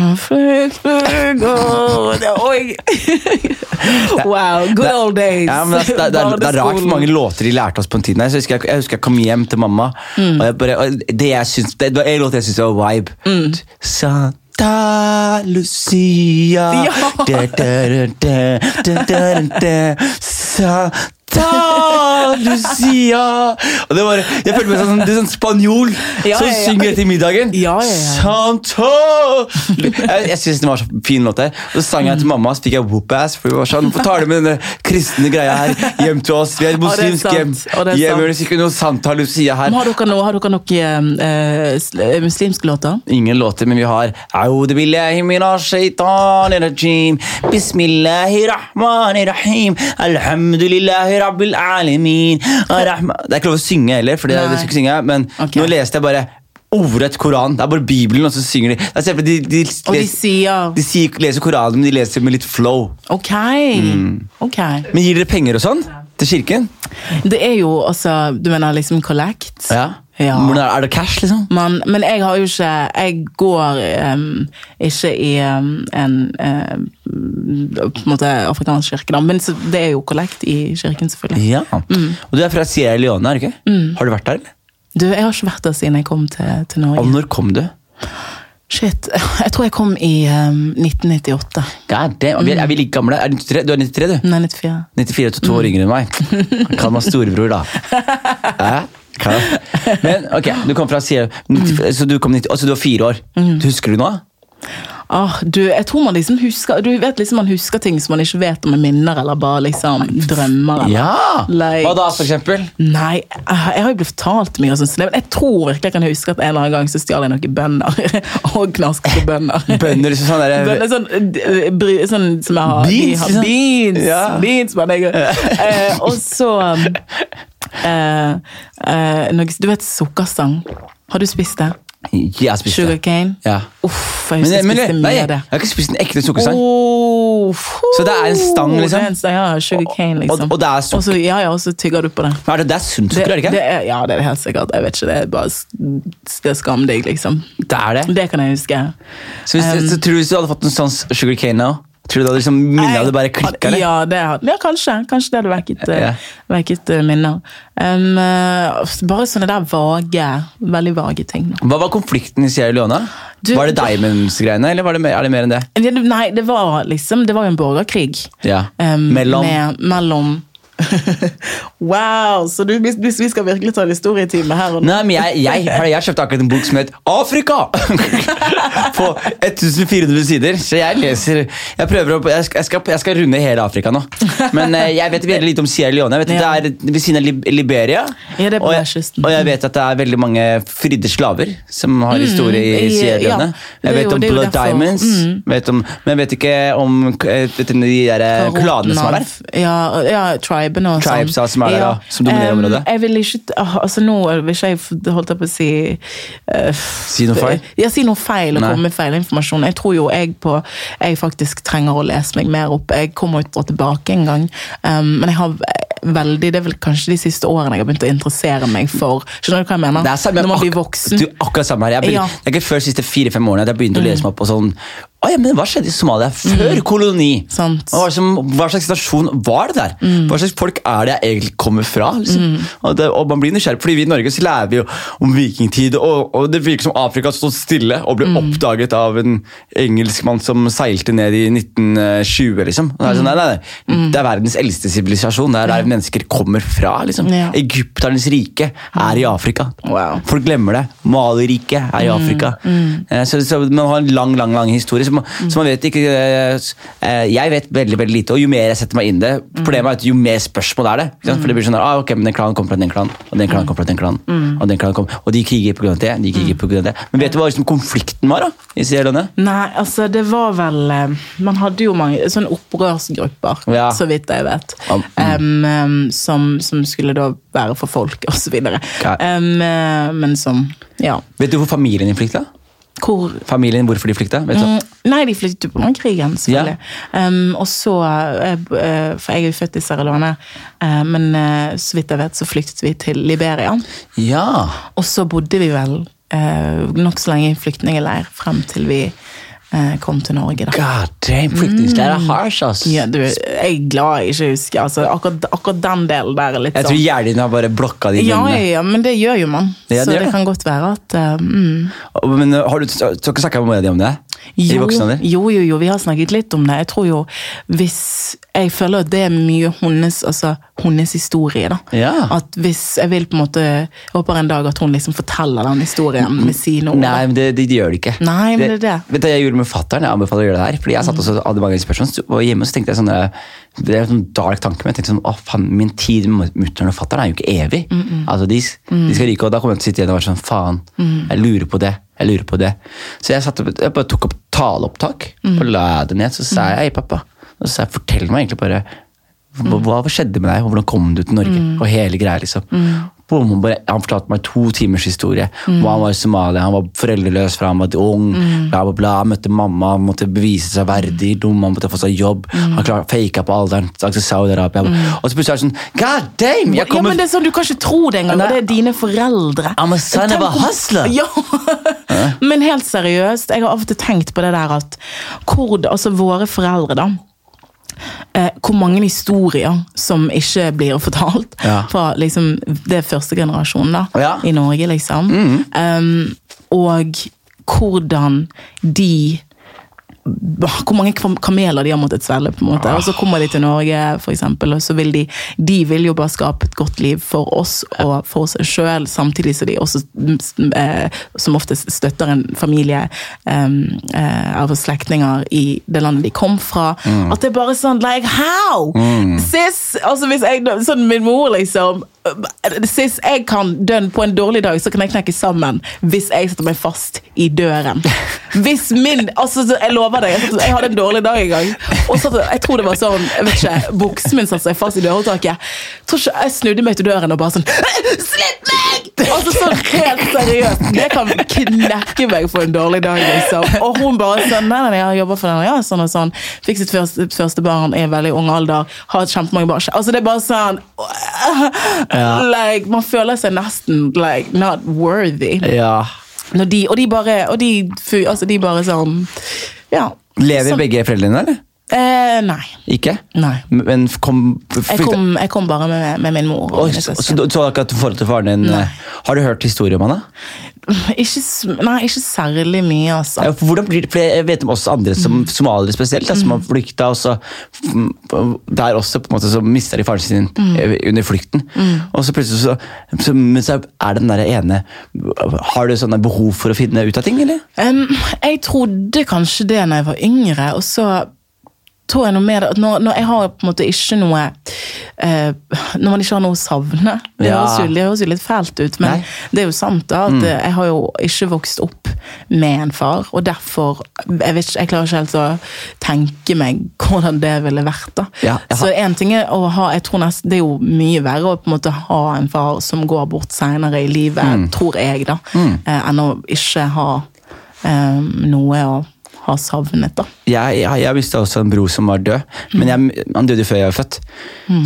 B: Wow, good old days.
A: Ja, men det, er- det, er, det er rart for mange låter de lærte oss på en tid. Jeg husker jeg, jeg, husker jeg kom hjem til mamma,
B: Mm.
A: og, jeg bare, og det, jeg syns, det, var en låt jeg syntes var vibe.
B: Mm.
A: Santa Lucia
B: Ja. [LAUGHS]
A: da, da, da, da, [LAUGHS] Santa Lucia Og det var, Jeg følte meg som det er sånn spanjol
B: Ja,
A: som
B: ja, ja.
A: synger etter middagen.
B: Ja, ja, ja.
A: Santa Jeg, jeg synes det var så fin låt der. Så sang jeg til mamma, så fikk jeg whoop-ass. For vi var sånn, Hvorfor tar du med denne kristne greia her hjem til oss? Vi er [LAUGHS] muslimsk hjem. Hjem, er ikke noe Santa Lucia her.
B: Har dere noe, har dere uh, sl- muslimske låter?
A: Ingen låter, men vi har Audu billahi minash shaitanir rajim Bismillahirrahmanirrahim Alhamdulillahi Rabbil Alimin. [LAUGHS] Det er ikke lov å synge heller, for det,
B: Nei.
A: det skal ikke synge, men
B: okay.
A: nå leste jeg bare ordrett Koran. Det er bare Bibelen, og så synger de. De, de, de,
B: Og de sier
A: de sier, leser Koranen, men de leser med litt flow.
B: Ok.
A: Mm.
B: okay.
A: Men gir dere penger og sånn til kirken?
B: Det er jo altså Du mener liksom collect?
A: Ja.
B: Ja.
A: Er, det cash, liksom?
B: Men, men jeg har jo ikke Jeg går um, ikke i um, en em, på en måte afrikansk kirke, da. Men det er jo kollekt i kirken, selvfølgelig.
A: Ja. Og du er fra Sierra Leone, er du ikke? Har du vært der, eller?
B: Du, jeg har ikke vært der siden jeg kom til, til
A: Og når kom du?
B: Shit, [LAUGHS] Jeg tror jeg kom i um, 1998.
A: God. Vi er, vi like gamle? Er du 93, du er 93, du?
B: Nei, 94.
A: 94 til to år yngre enn meg. Kall meg storebror, da. [LAUGHS] eh? Men ok, du kom fra Sierra Så du kom 90, altså du var fire år. Husker du noe?
B: Ah, du, jeg tror man liksom husker Du vet liksom man husker ting som man ikke vet om er minner, eller bare liksom drømmer. Eller.
A: Ja!
B: Like-
A: Hva da, for eksempel?
B: Nei, jeg har jo blitt fortalt mye, og sånn, men jeg tror virkelig jeg kan huske at en eller annen gang så stjal jeg noen bønner. [LAUGHS] og knasket bønner.
A: Bønder liksom sånn der,
B: Bønner sånn, eh, bry, sånn som jeg har.
A: Beans,
B: har beans,
A: Ja.
B: beans man, jeg, eh, Og så [LAUGHS] eh, eh, noe, Du vet sukkerstang? Har du spist det?
A: Jeg spiste. spist
B: Sugar cane?
A: Ja.
B: Uff, jeg
A: Men,
B: husker jeg spiste mye
A: jeg
B: av det.
A: har ikke spist en ekte sukkerstang
B: Oh,
A: Så det er en stang,
B: det er
A: liksom?
B: en stang, ja, sugar cane, liksom.
A: Og- og det er sukker?
B: Også, ja, ja, og så tygger du på det.
A: Men er det? Det er sunt sukker, er det ikke?
B: det er, ja, det er helt sikkert. Jeg vet ikke, det er bare det er skamdigg, liksom.
A: Det er det.
B: Det kan jeg huske.
A: Så, hvis, så tror du hvis du hadde fått en sånn sugar cane nå, tror du da liksom minnet hadde bare klikka?
B: Ja, det, ja, kanskje. Kanskje det hadde vekket, eh,
A: Ja.
B: vekket eh, minner. Um, eh, bare sånne der vage, veldig vage ting. da.
A: Hva var konflikten i Sierra Leone?
B: Du-
A: var det Diamonds-greiene, eller var det er det mer enn det?
B: Det- Nei, det var liksom Det var jo en borgerkrig.
A: Ja.
B: Um,
A: Mellom?
B: Med, mellom [LAUGHS] Wow! Så du, hvis, vi skal virkelig ta en historietime her og nå
A: Nei, men jeg, jeg, jeg, kjøpte akkurat en bok som het Afrika! [LAUGHS] På 1400 sider. Så jeg leser Jeg prøver å jeg skal, jeg skal, runde hele Afrika nå. Men eh, jeg vet veldig lite om Sierra Leone. Jeg vet
B: Ja.
A: Det er ved siden av Liberia.
B: Ja,
A: og, jeg, og jeg vet at det er veldig mange fridde slaver som har historie i
B: i-
A: Sierra. Leone.
B: Ja,
A: Jeg vet
B: jo-
A: om Blood
B: derfor.
A: Diamonds, vet om, men jeg vet ikke om eh, vet du, de der kladene klanene som er der.
B: Ja, ja triben og sånn.
A: Tribes, ja, som er der, da, som dominerer
B: um,
A: området.
B: Jeg vil ikke ah, altså Nå vil ikke jeg holdt jeg på å si uh,
A: Si noe feil?
B: Ja, si noe feil og
A: Nei.
B: komme med feil informasjon. Jeg tror jo jeg på Jeg faktisk trenger å lese meg mer opp. Jeg kommer jo tilbake en gang, um, men jeg har veldig Det er vel kanskje de siste årene jeg har begynt å interessere meg for Skjønner du hva jeg mener?
A: Det er samme,
B: Når man blir voksen.
A: Du, akkurat samme her. Jeg begyn-
B: Ja.
A: jeg, ikke før de siste fire-fem årene at jeg begynte å lese meg opp på sånn Å ja, men hva skjedde i Somalia før koloni?
B: Sant.
A: Hva, slags situasjon var det der?
B: Mm.
A: Hva slags folk er det jeg egentlig kommer fra? Liksom? Og, det, og man blir nysgjerrig, fordi vi i Norge så lærer vi jo om vikingtid, og, og det virker som Afrika stod stille og ble
B: Mm.
A: oppdaget av en engelskmann som seilte ned i 1920, liksom. Det, er sånn, nei, nei, nei. det er verdens eldste sivilisasjon. Det er der mennesker kommer fra. liksom.
B: Mm. Ja.
A: Egypternes rike er i Afrika.
B: Wow.
A: Folk glemmer det. Mali-riket er i Afrika. Eh, Så, så Man har en lang lang, lang historie, så man, så man vet ikke eh, Jeg vet veldig veldig lite, og jo mer jeg setter meg inn i det, problemet er at jo mer spørsmål er det. For det blir sånn ah, ok, men Den klanen kommer fra den klanen, og den klanen kommer fra den klanen. Og den klanen kommer, og de kriger på grunn av det. de kriger på grunn av det. Men vet du hva liksom, konflikten var da, i Sierra Leone?
B: Nei, altså det var vel eh, Man hadde jo mange sånne opprørsgrupper,
A: Ja.
B: så vidt jeg vet.
A: um, mm.
B: Em, som, som skulle da være for folk. [LAUGHS]
A: Ja.
B: Em, eh, men som Ja.
A: Vet du hvor familien din flykta?
B: Hvor
A: Familien, Hvorfor de flykta? Vet du?
B: Mm, Nei, de flyttet jo pga. krigen, selvfølgelig. Em, og så, eh, eh, For jeg er jo født i Sierra Leone, eh, men så vidt jeg vet, så flyktet vi til Liberia.
A: Ja.
B: Og så bodde vi vel uh, nokså lenge i flyktningleir frem til vi kom til Norge. da.
A: God damn, flyktningsleir er harsh, ass.
B: Ja, du, jeg er glad jeg ikke husker. Altså, akkurat, akkurat den delen der er litt
A: Jeg tror
B: sånn
A: hjernen din har bare blokka de
B: ja,
A: minnene.
B: ja, men det gjør jo man.
A: Ja, det
B: så det
A: det.
B: kan godt være at uh, mm.
A: Men uh, har du, du har ikke snakka med mora di om det? I
B: jo, jo, jo, jo, vi har snakket litt om det. Jeg tror jo hvis Jeg føler at det er mye hennes, altså, hennes historie. da.
A: Ja.
B: At hvis jeg vil på en måte Jeg håper en dag at hun liksom forteller den historien med sine ord.
A: Nei, men det, det, det gjør det ikke.
B: Nei, men det er det.
A: Vet du jeg gjorde med fatteren? Jeg anbefaler å gjøre det her. Fordi jeg satt også hadde mange spørsmål, og hjemme så tenkte jeg sånn eh, Det er en sånn dark tanke, men jeg tenkte sånn Å, faen, min tid med mutter'n og fatter'n er jo ikke evig. Altså, de, de skal ryke, og da kommer jeg til å sitte igjen og være sånn Faen, jeg lurer på det. Jeg lurer på det. Så jeg, satt, jeg bare tok opp taleopptak og la det ned. Så sa jeg hei, pappa. Og så sa jeg fortell meg egentlig bare Hva, hva skjedde med deg, og hvordan kom du til Norge?
B: Mm.
A: Og hele greia, liksom. Han bare, han fortalte meg to timers historie.
B: Mm.
A: Hvor han var i Somalia, han var foreldreløs fra han var ung. Bla, bla, bla. Han møtte mamma, han måtte bevise seg verdig. Dum, han måtte få seg jobb.
B: Mm.
A: Han faka på alderen. til Saudi-Arabia. Og så plutselig er det sånn God damn! Jeg
B: Ja, men det er sånn, Du kan ikke tro det engang. Det er dine foreldre.
A: I'm a son of a hustler.
B: Ja. Men helt seriøst, jeg har av og til tenkt på det der at hvor, altså våre foreldre, da. Eh, hvor mange historier som ikke blir fortalt
A: Ja.
B: fra liksom, det første generasjonen da,
A: Ja.
B: i Norge, liksom. Um, og hvordan de hvor mange kameler de har måttet svelge. på en måte. Og så kommer de til Norge, for eksempel, og så vil de de vil jo bare skape et godt liv for oss og for seg sjøl, samtidig som de også mm, eh, som oftest støtter en familie em, eh, av slektninger i det landet de kom fra. At det er bare sånn like, How?! Sis! Altså hvis jeg, sånn Min mor, liksom Sis, jeg kan dønn på en dårlig dag, så kan jeg knekke sammen hvis jeg setter meg fast i døren. [LAUGHS] Hvis min altså Jeg lover deg, jeg, jeg hadde en dårlig dag en gang. Og så, jeg tror det var sånn jeg vet ikke, Buksen min satte seg fast i dørhåndtaket. Jeg snudde meg til døren og bare sånn [LAUGHS] Slipp meg! Altså sånn helt seriøst. Det kan knekke meg for en dårlig dag, liksom. Og hun bare sånn Nei, nei, jeg jobber for den, ja, sånn og sånn. Fikk sitt første, første barn i en veldig ung alder. Har kjempemange barn. Altså, det er bare sånn [LAUGHS] like, Man føler seg nesten like not worthy.
A: Ja.
B: De, og de bare, og de, altså, de bare sånn Ja.
A: Lever
B: så,
A: begge foreldrene, eller?
B: Eh, nei.
A: Ikke?
B: Nei.
A: Men kom,
B: Jeg kom, jeg kom bare med, med min mor og og
A: så, så, du ikke akkurat forhold til faren din
B: Nei.
A: eh, Har du hørt historier om han? da? [LAUGHS]
B: Ikke, nei, ikke særlig mye, altså.
A: Ja, hvordan blir det, for Jeg vet om også andre, som
B: Mm.
A: somaliere spesielt, da, som har flykta. Og så, mm, der også på en måte så mister de faren sin
B: Mm.
A: eh, under flukten. Og så plutselig så, så, men så er det den der ene Har du sånne behov for å finne ut av ting, eller?
B: Um, jeg trodde kanskje det når jeg var yngre, og så tror jeg noe mer at når, når jeg har på en måte ikke noe eh, Når man ikke har noe å savne. Det,
A: Ja.
B: høres, jo, høres jo litt fælt ut, men
A: Nei.
B: det er jo sant da, at mm. jeg har jo ikke vokst opp med en far, og derfor Jeg, vet jeg klarer ikke helt å tenke meg hvordan det ville vært. da.
A: Ja,
B: Så en ting er å ha jeg tror nesten, Det er jo mye verre å på en måte ha en far som går bort senere i livet,
A: Mm.
B: tror jeg, da, eh, enn å ikke ha eh, noe å ha savnet. da.
A: Jeg, jeg, jeg visste også en bror som var død, men jeg, han døde før jeg var født.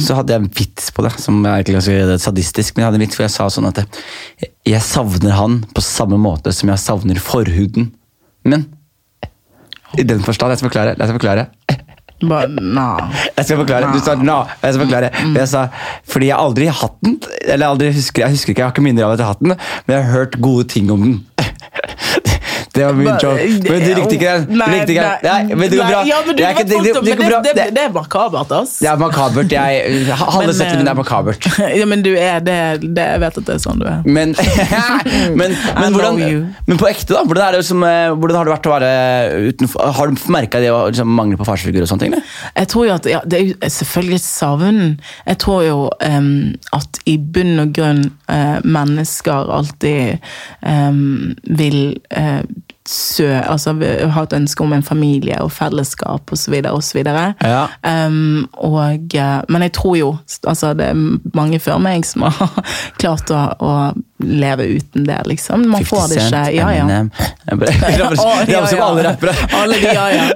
A: Så hadde jeg en vits på det, som er ganske sadistisk, men jeg hadde en vits hvor jeg sa sånn at jeg, jeg savner han på samme måte som jeg savner forhuden. Men i den forstand, jeg skal forklare. Jeg skal forklare.
B: Bare, no.
A: Jeg skal forklare. Du sa no. Jeg skal forklare. Jeg sa, fordi jeg aldri har hatt den. Eller aldri husker, jeg husker ikke, jeg har ikke minner av at jeg har hatt den, men jeg har hørt gode ting om den. Det var min joke. Men du likte ikke den.
B: Nei,
A: likte ikke den. Nei, men det går bra.
B: Ja, men du,
A: Det det- det- det går bra.
B: det, det,
A: Det-
B: det er makabert, ass.
A: Det er makabert. Jeg, halve settet mitt er
B: eh,
A: makabert. [LAUGHS]
B: ja, men du er det, det Jeg vet at det er sånn du er.
A: Men, [LAUGHS] men, men, hvordan, men på ekte, da? Hvordan, det som, eh, hvordan har det vært å være utenfor? Har du merka det å liksom, mangle på farsfigurer og sånne ting?
B: Jeg tror jo at ja, Det er selvfølgelig et savn. Jeg tror jo um, at i bunn og grunn uh, mennesker alltid um, vil eh, sø, altså vil ha et ønske om en familie og fellesskap osv. osv.
A: Ja.
B: Um, og, eh, men jeg tror jo altså det er mange før meg som [LAUGHS] har klart å, å leve uten det, liksom. Man får det ikke. Ja, [LAUGHS] [LAUGHS] ja.
A: alle rappere.
B: Alle de, ja, ja.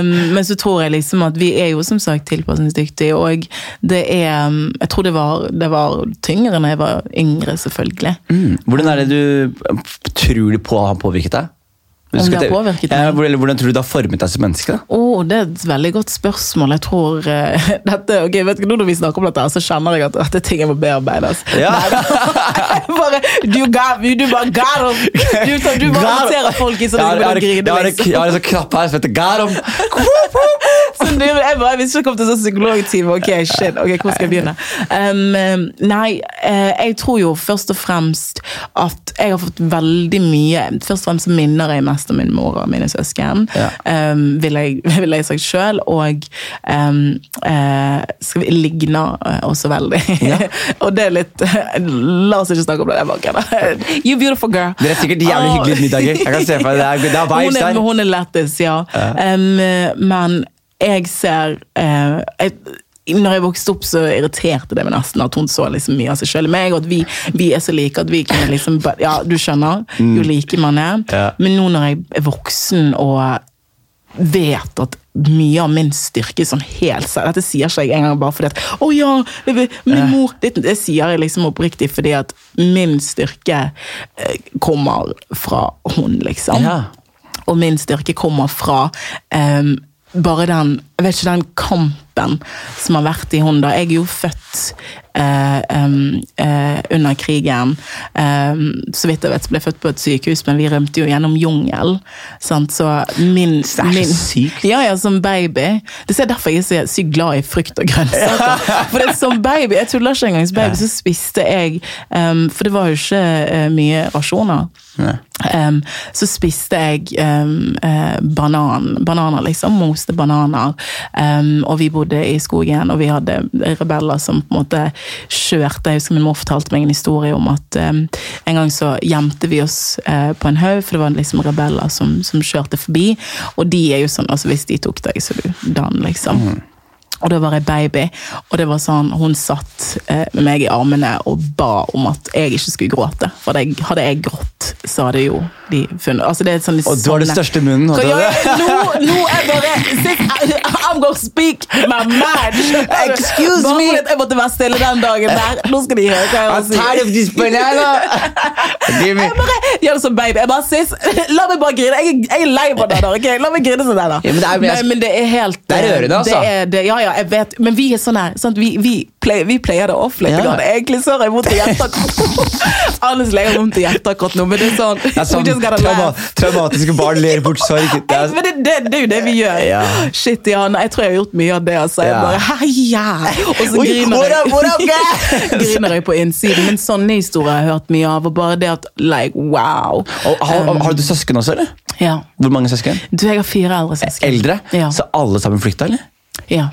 B: Um, men så tror jeg liksom at vi er jo som sagt tilpasningsdyktige, og det er um, Jeg tror det var, det var tyngre når jeg var yngre, selvfølgelig.
A: Mm. Hvordan er det du tror du på har påvirket deg?
B: Om det har påvirket
A: Ja,
B: meg?
A: hvor- hvordan tror du det har formet deg som menneske?
B: Å, det er et veldig godt spørsmål. Jeg tror uh, [LAUGHS] dette, ok, vet du, Nå når vi snakker om dette, så kjenner jeg at dette er ting jeg må bearbeide. Altså.
A: Ja. [LAUGHS]
B: Bare, du, got, du bare got him! Du, du bare
A: 'em.
B: folk i sånn
A: Jeg har- jeg har-
B: grine.
A: jeg har en- sånn knapp her som heter
B: 'got det, [LAUGHS] jeg bare, Hvis jeg kom til sånn psykologtime, ok, shit, ok, hvor skal jeg begynne? Um, um, nei, eh, jeg tror jo først og fremst at jeg har fått veldig mye Først og fremst minner jeg mest om min mor og mine søsken,
A: Ja.
B: um, vil jeg, [LAUGHS] vil jeg sagt sjøl. Og um, uh, skal vi ligner eh, også veldig.
A: Ja. [LAUGHS]
B: og det er litt [LAUGHS] La oss ikke snakke om det der bak. You beautiful girl.
A: Dere er sikkert jævlig hyggelige middager. Jeg kan se for meg, Det er, det er vibes
B: Hun er, hun er lættis, ja. Um, men jeg ser eh, jeg, når jeg vokste opp, så irriterte det meg nesten at hun så liksom mye av seg sjøl meg, og at vi, vi er så like at vi kunne liksom Ja, du skjønner? Jo like man er.
A: Ja.
B: Men nå når jeg er voksen og vet at mye av min styrke sånn helt selv Dette sier ikke jeg engang bare fordi at Å ja, min mor det, det sier jeg liksom oppriktig fordi at min styrke eh, kommer fra hun, liksom.
A: Ja.
B: Og min styrke kommer fra em, bare den jeg vet ikke, den kampen som har vært i hun. Jeg er jo født under krigen. Så vidt jeg vet, ble jeg født på et sykehus, men vi rømte jo gjennom jungelen. Så min, min
A: sykt.
B: Ja, ja, som baby. Det er derfor jeg er så sykt glad i frukt og grønnsaker. For det er som baby, jeg tuller ikke engang, som baby så spiste jeg For det var jo ikke eh, mye rasjoner. Um, så spiste jeg um, eh, banan, bananer, liksom. Moste bananer. Um, og vi bodde i skogen, og vi hadde rebeller som på en måte kjørte. Jeg husker min mor fortalte meg en historie om at em, en gang så gjemte vi oss eh, på en haug, for det var liksom rebeller som, som kjørte forbi. Og de er jo sånn, altså hvis de tok deg, så du dan, liksom. Og da var jeg baby, og det var sånn, hun satt eh, med meg i armene og ba om at jeg ikke skulle gråte. For jeg, hadde jeg grått, så hadde jo de funnet altså det er sånn,
A: Og du har den største munnen. Hadde jeg
B: jeg? Nå, nå er bare sis- I'm gonna speak my mind!
A: Excuse
B: Bare
A: me.
B: jeg måtte være stille den dagen der. Nå skal de høre hva jeg har å si.
A: tired of this banana!
B: Jeg bare gjør det som baby. Jeg bare, sis, la meg bare grine. Jeg, jeg er lei bananer. ok? La meg grine som der, da.
A: Ja, men det er-
B: Nei, men det er helt
A: Det er rørende, altså.
B: Det er, det, ja, ja, jeg vet. Men vi er sånn her. Sant? Vi, vi, pleier, vi player det off litt.
A: Ja.
B: Egentlig så har jeg [LAUGHS] vondt i hjertet akkurat Honestly, jeg har vondt i hjertet akkurat nå, men det er sånn,
A: Det er [LAUGHS] sånn
B: just gotta
A: trauma, traumatiske barn ler bort sorg. Det er, [LAUGHS]
B: Men det, det, det er jo det vi gjør.
A: Ja.
B: Shit, ja, nei, jeg tror jeg har gjort mye av det. Altså. Jeg bare, heia! Og så
A: Oi,
B: griner jeg. griner jeg på innsiden. Men sånne historier har jeg hørt mye av. Og bare det at, like, wow.
A: og, har, har du søsken også, eller?
B: Ja.
A: Hvor mange søsken?
B: Du, jeg har fire eldre søsken.
A: Eldre?
B: Ja.
A: Så alle sammen flykta, eller?
B: ja.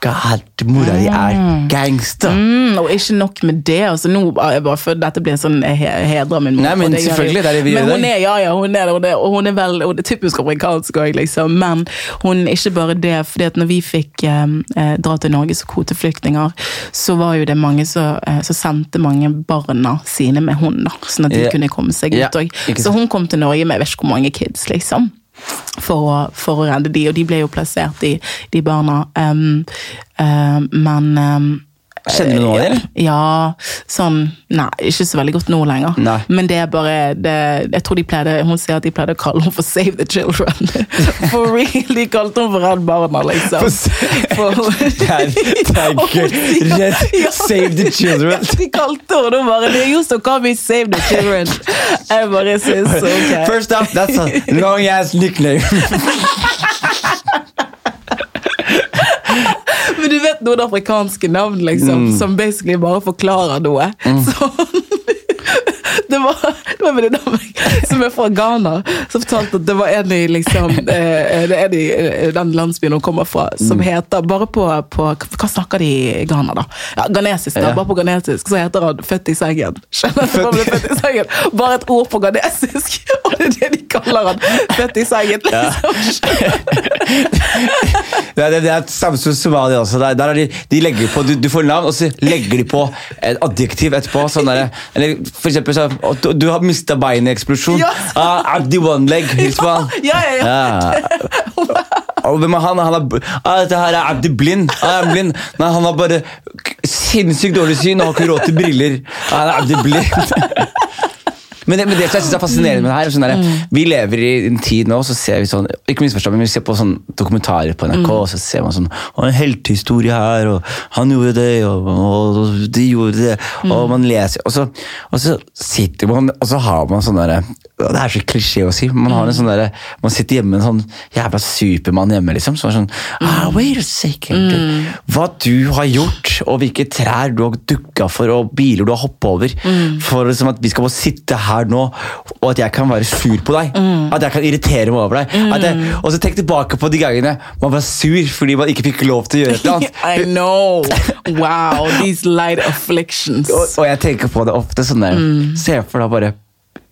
A: God, mora di er gangster.
B: Mm, og ikke nok med det. Altså, nå, er jeg bare født, Dette blir en sånn he hedrer min mor.
A: Nei, men
B: det
A: selvfølgelig, det er det vi gjør
B: Men hun er, ja, ja, hun er det, og det, og hun er vel, og det er typisk amerikansk òg, liksom. Men hun er ikke bare det. fordi at når vi fikk eh, eh, dra til Norge som kvoteflyktninger, så var jo det mange som eh, så sendte mange barna sine med hun, da. Sånn at de
A: yeah.
B: kunne komme seg ut òg.
A: Yeah.
B: Så hun kom til Norge med jeg vet ikke hvor mange kids, liksom. For å, for å redde de, og de ble jo plassert, i de barna. Um, uh, men um,
A: Kjenner du noen av dem,
B: ja, sånn Nei, ikke så veldig godt nå lenger.
A: Nei.
B: Men det er bare det, Jeg tror de pleide Hun sier at de pleide å kalle henne for Save the Children. [LAUGHS] For real! De kalte henne for Redd Barna, liksom.
A: For- [LAUGHS] Det er, det er gøy. Redd,
B: Ja.
A: save the children.
B: Ja, De kalte henne bare det. Jo, to kan vi Save the Children. Jeg bare syns ok.
A: First up, that's a long ass nickname. [LAUGHS]
B: Men du vet noen afrikanske navn liksom, som basically bare forklarer noe. [LAUGHS] Så, [LAUGHS] det var, det var en venninne av meg som er fra Ghana, som fortalte at det var en i liksom, [LAUGHS] eh, det en i eh, den landsbyen hun kommer fra, som heter Bare på, på Hva snakker de i Ghana, da? Ja, Ghanesisk. da, Bare på ghanesisk så heter han 'Født i sengen'. Skjønner du? Født i sengen? Bare et ord på ghanesisk, [LAUGHS] og det er det de kaller han. 'Født i sengen'. Liksom.
A: Det er, det er samme som Somalia også. Der, der er de, de legger på, du, du får navn, og så legger de på et adjektiv etterpå. Sånn der, eller for eksempel så, å, du, har mista beinet i eksplosjon.
B: Ja. [LAUGHS]
A: Ah, Abdi one leg. [LAUGHS] Hils på han.
B: Ja, ja, ja.
A: Ja. [LAUGHS] Og hvem er han? han er, ah, dette her er Abdi blind. Ah, er blind. Nei, han har bare sinnssykt dårlig syn og har ikke råd til briller. Ah, han er Abdi blind. Men det, men det som jeg synes er fascinerende med det her, er sånn der, vi lever i en tid nå, så ser vi sånn, ikke misforstå, men vi ser på sånn dokumentarer på NRK, og så ser man sånn, og en heltehistorie her, og han gjorde det, og, og, og de gjorde det, og man leser, og så, og så sitter man, og så har man sånn der, og det er så klisjé å si, man har en sånn der, man sitter hjemme med en sånn jævla supermann hjemme, liksom, Som er sånn, ah, wait a second, hva du har gjort, og hvilke trær du har dukket for, og biler du har hoppet over, for liksom, at vi skal bare sitte her nå, og at jeg kan være sur på deg. At jeg kan irritere meg over deg. Jeg, og så tenk tilbake på de gangene man var sur fordi man ikke fikk lov til å gjøre eller annet. [LAUGHS]
B: I know. Wow, these light afflictions.
A: Og, og jeg tenker på det ofte sånn der, Se for deg bare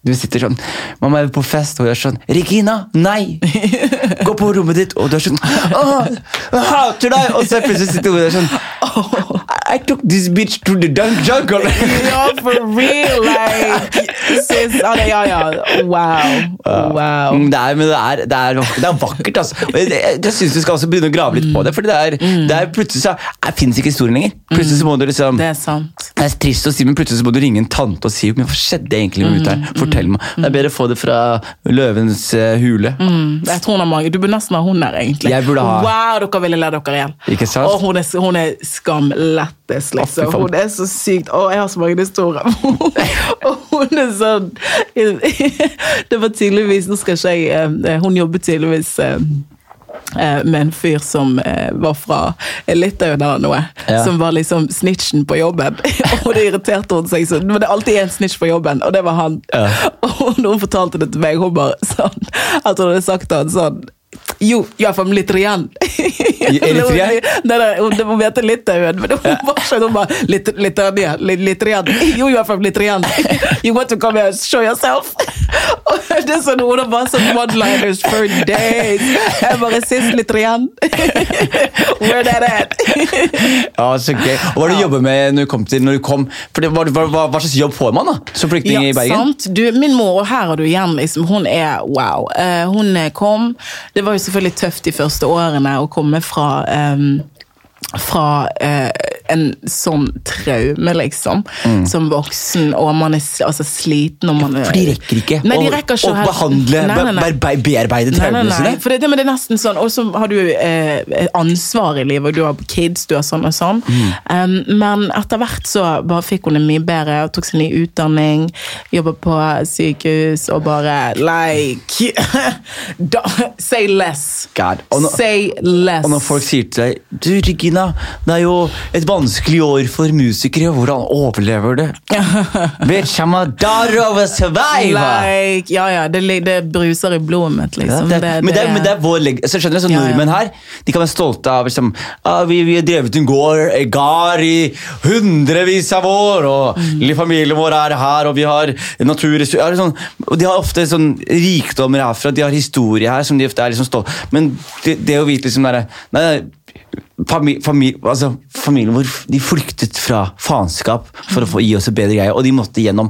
A: Du sitter sånn Mamma er på fest, og jeg er sånn Regina, nei! Gå på rommet ditt! Og du er sånn Åh, jeg hater deg! Og så plutselig sitter hun der sånn [LAUGHS] I took this bitch to the dunk jungle! [LAUGHS]
B: Ja, for real! Like, sis, ja, ja, ja. Wow. Wow.
A: Nei, er, men det er, det er, det er vakkert, altså. Jeg, jeg, jeg syns du skal også begynne å grave litt på det. For det er, det er plutselig så fins ikke historien lenger. Plutselig så må du liksom
B: Det er sant.
A: Det er trist å si, men plutselig så må du ringe en tante og si men hva skjedde egentlig med
B: Mm,
A: ut her. Fortell meg. Det er bedre å få det fra løvens eh, hule.
B: Mm, Jeg tror hun har mange. Du burde nesten ha hun der, egentlig.
A: Jeg burde ha-
B: Wow, dere ville lære dere igjen.
A: Ikke sant?
B: Og hun er, hun er skamlettest,
A: Å,
B: liksom. Hun er så sykt Å, jeg har så mange historier. [LAUGHS] og hun er sånn [LAUGHS] Det var tydeligvis Nå skal ikke jeg eh, Hun jobber tydeligvis eh, eh, med en fyr som eh, var fra Litauen eller noe.
A: Ja.
B: Som var liksom snitchen på jobben. [LAUGHS] og det irriterte hun seg så Men det er alltid en snitch på jobben, og det var han.
A: Ja.
B: Og når hun fortalte det til meg, hun bare sånn At hun hadde sagt til han sånn jo, jag är från Litrian.
A: Eritrea?
B: Nej, nej, hon vet Litauen, men skjønner hun bare Lit- Litania, Li- Litrian. [LAUGHS] Jo, you are from Litrian. [LAUGHS] You want to come here and show yourself? [LAUGHS] Det er sånn, Hun har bare sånn one-liners for days. Jeg bare sist Litrian. Where that at?
A: Ja, så gøy. Og Hva er det du jobber med når du kom til når du kom? For det, hva, hva, hva, hva slags jobb får man da, som flyktning i Bergen?
B: Sant? Du, min mor, og her har du igjen, liksom, hun er wow. Uh, hun kom Det var jo selvfølgelig tøft de første årene å komme fra um, fra eh, en sånn traume, liksom, som voksen, og man er altså, sliten og man er
A: Mm. For de rekker ikke
B: Nei, de
A: å,
B: rekker ikke
A: å
B: helt-
A: behandle,
B: Nei, nei, nei.
A: be- be- bearbeide traumene sine.
B: For det, det, men det er nesten sånn, Og så har du eh, ansvar i livet, og du har kids, du har sånn og sånn.
A: Mm.
B: Um, men etter hvert så bare fikk hun det mye bedre, og tok sin ny utdanning, jobba på sykehus og bare like [LAUGHS] Say less.
A: God. Og nå-
B: Say less.
A: Og når folk sier til deg Du, Regina, det er jo et vanskelig år for musikere. Hvordan overlever du? [LAUGHS] Bitch, I'm a daughter of a survivor!
B: like, ja, ja, det, det bruser i blodet mitt,
A: Ja,
B: liksom.
A: det, men, det, men det er vår leg... Så skjønner du, så. Nordmenn her de kan være stolte av liksom, ah, vi, vi har drevet en gård, gard i hundrevis av år, og
B: Mm.
A: familien vår er her, og vi har naturressurser sånn, og De har ofte sånn rikdommer herfra, de har historie her som de ofte er liksom stolte Men det, det å vite liksom der, nei, Fami, fami, altså, familien vår de flyktet fra faenskap for å få gi oss et bedre greie, og de måtte gjennom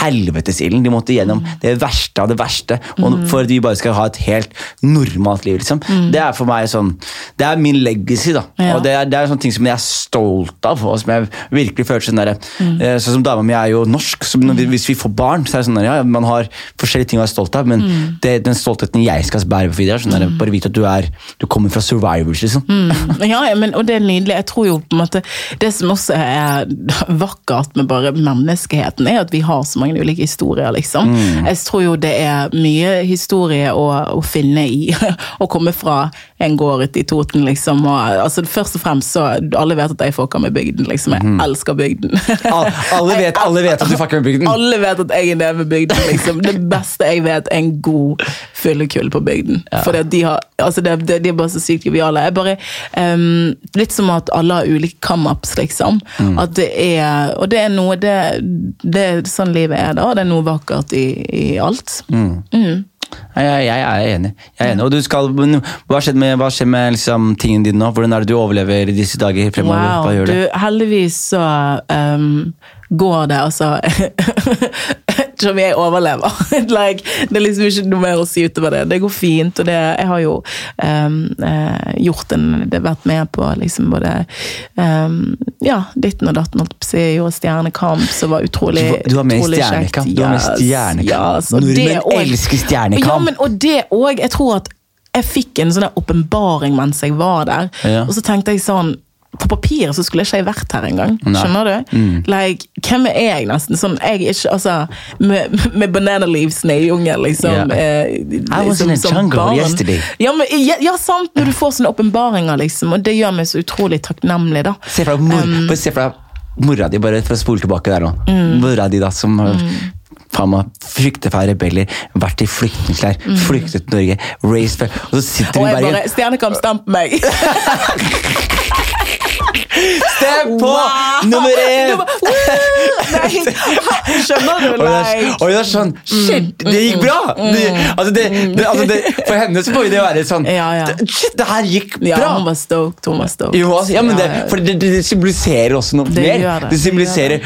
A: helvetesilden. De måtte gjennom det verste av det verste og for at vi bare skal ha et helt normalt liv. Liksom. Det er for meg sånn Det er min legacy, da.
B: Ja.
A: Og det er, det er sånne ting som jeg er stolt av, og som jeg virkelig føler sånn der, eh, Sånn som dama mi er jo norsk, så vi, hvis vi får barn, så er det sånn der, ja, man har forskjellige ting å være stolt av, men det, den stoltheten jeg skal bære på videre, er sånn der, bare vite at du er Du kommer fra survivors, liksom. [LAUGHS]
B: Ja, men, og det er nydelig. Jeg tror jo på en måte Det som også er vakkert med bare menneskeheten, er at vi har så mange ulike historier, liksom. Jeg tror jo det er mye historie å, å finne i [LAUGHS] å komme fra en gård ute i Toten, liksom. Og, altså, først og fremst så Alle vet at jeg fucker med bygden, liksom. Jeg elsker bygden.
A: Al- alle, vet, alle vet at du fucker med bygden. [LAUGHS]
B: Alle vet at jeg er nede med bygden. Liksom. Det beste jeg vet, er en god fyllekull på bygden. For de, har, altså det, det, de er bare så sykt joviale. Um, litt som at alle har ulike come-ups, liksom. At det er, og det er noe det, det er sånn livet er, da. Det er noe vakkert i, i alt.
A: Jeg, jeg, jeg er enig. Jeg er enig. Og du skal, hva skjer med, hva skjer med liksom, tingene dine nå? Hvordan er det du overlever i disse dager fremover?
B: Wow,
A: hva gjør
B: du,
A: du?
B: heldigvis så um, går det, altså [LAUGHS] Som jeg overlever. [LAUGHS] like, det er liksom ikke noe mer å si utover det. Det går fint, og det, jeg har jo um, uh, gjort en det Vært med på liksom både um, Ja, ditten og datten, holdt på å si. Jeg gjorde Stjernekamp, som var utrolig
A: kjekt. du var med i. Stjernekamp. Var med Stjernekamp.
B: yes,
A: Nordmenn
B: og-
A: elsker Stjernekamp.
B: Ja, men, og det òg. Jeg tror at jeg fikk en sånn åpenbaring mens jeg var der.
A: Ja.
B: Og så tenkte jeg sånn på papiret så skulle jeg ikke vært her engang. Skjønner du? Like, hvem er jeg, nesten? Sånn, jeg er ikke, altså, med, med banana leavesene i jungelen, liksom.
A: Yeah.
B: eh,
A: I was in a
B: som
A: jungle
B: barn.
A: yesterday.
B: Ja, men, ja, ja, sant! Når du får sånne åpenbaringer, liksom. Og det gjør meg så utrolig takknemlig, da.
A: Se deg mor,
B: Um,
A: se for mora di, bare for å spole tilbake der nå.
B: Mm.
A: Mora di da, som Faen, faen meg frykter for rebeller, vært i flyktningleir, flyktet til Norge, race fair, og så sitter
B: Og
A: vi i
B: bare. Stjernekamp, stamp meg! [LAUGHS]
A: Stem på
B: Wow!
A: nummer [LAUGHS] én! [LAUGHS]
B: skjønner du?
A: Og det, er, sånn Shit, det gikk bra! Det, altså det, det, altså det, for henne så må jo det være sånn
B: Ja, ja.
A: Shit, det her gikk
B: ja,
A: bra!
B: hun var stoked. Hun var stoked.
A: Jo, altså, ja, men det,
B: Ja, ja.
A: for det, symboliserer også noe mer.
B: det
A: symboliserer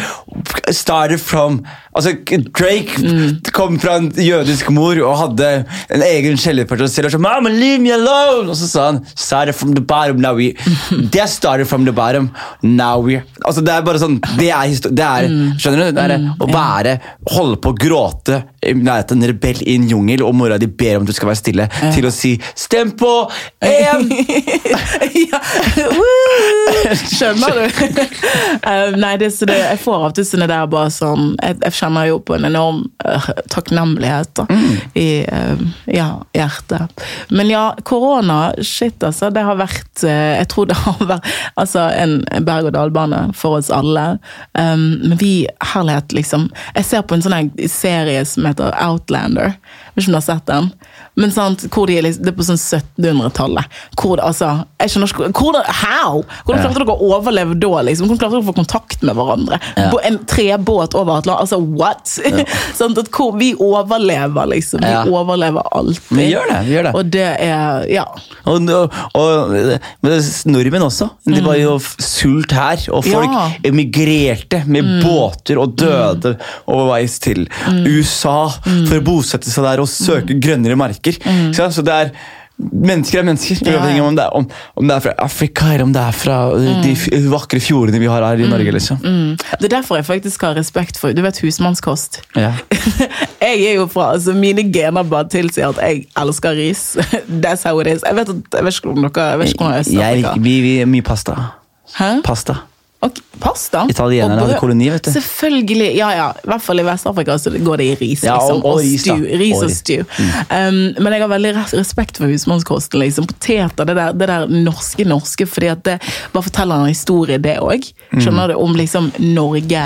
A: Started from Altså, Drake
B: Mm.
A: kom fra en jødisk mor og hadde en egen kjellerparti og sa sånn Mama, leave me alone! Og så sa han Started from the bottom, now we [LAUGHS] Det started from the bottom, now we Altså, det er bare sånn Det er. Det er,
B: Mm.
A: skjønner du? Det er å være Holde på å gråte i nærheten en rebell i en jungel, og mora di ber om at du skal være stille, til å si 'stem på EM'! [LAUGHS]
B: ja. [LAUGHS] Skjønner du? uh, nei, det, så det, jeg får av og sånne der bare sånn Jeg, jeg kjenner jo på en enorm eh, takknemlighet da, i eh, ja, hjertet. Men ja, korona, shit altså. Det har vært eh, Jeg tror det har vært altså, en berg-og-dal-bane for oss alle. Um, men vi, herlighet, liksom Jeg ser på en sånn serie som heter Outlander. Hvis du har sett den? Men sant, hvor de liksom, Det er på sånn 1700-tallet. Hvor det, altså, jeg skjønner ikke hvordan, How? Hvordan klarte dere å overleve da? liksom? Hvordan klarte dere å få kontakt med hverandre? På en trebåt over Atlanten? Altså, what? [LAUGHS] sånn at vi overlever, liksom. Vi
A: Ja.
B: overlever alltid.
A: Vi gjør det, vi gjør det.
B: Og det er Ja.
A: Og, og, og nordmenn også. Det var jo sult her, og folk
B: Ja.
A: emigrerte med båter og døde overveis til USA for å bosette seg der og søke grønnere marker. Så det er Mennesker er mennesker,
B: Ja,
A: uavhengig
B: ja.
A: om, det er, om, om det er fra Afrika eller om det er fra mm. de vakre fjordene vi har her i Norge. liksom.
B: Mm. Det er derfor jeg faktisk har respekt for Du vet husmannskost?
A: Ja. [LAUGHS]
B: jeg er jo fra altså Mine gener bare tilsier at jeg elsker ris. [LAUGHS] That's how it is. Jeg vet, at, jeg vet ikke om dere jeg vet ikke om jeg,
A: Jeg
B: Øst-Afrika.
A: vi, er mye pasta.
B: Hæ?
A: Pasta.
B: Ok, pasta?
A: Italienerne hadde koloni, vet du.
B: Selvfølgelig. Ja, ja. I hvert fall i Vest-Afrika så går det i ris.
A: Ja, og-
B: liksom,
A: og ris, da.
B: stew. Ris
A: Og
B: og
A: ris.
B: stew. Um, men jeg har veldig respekt for husmannskosten. Liksom. Poteter, det der, det der norske norske, fordi at det bare forteller en historie, det òg.
A: Mm.
B: Skjønner du? Om liksom Norge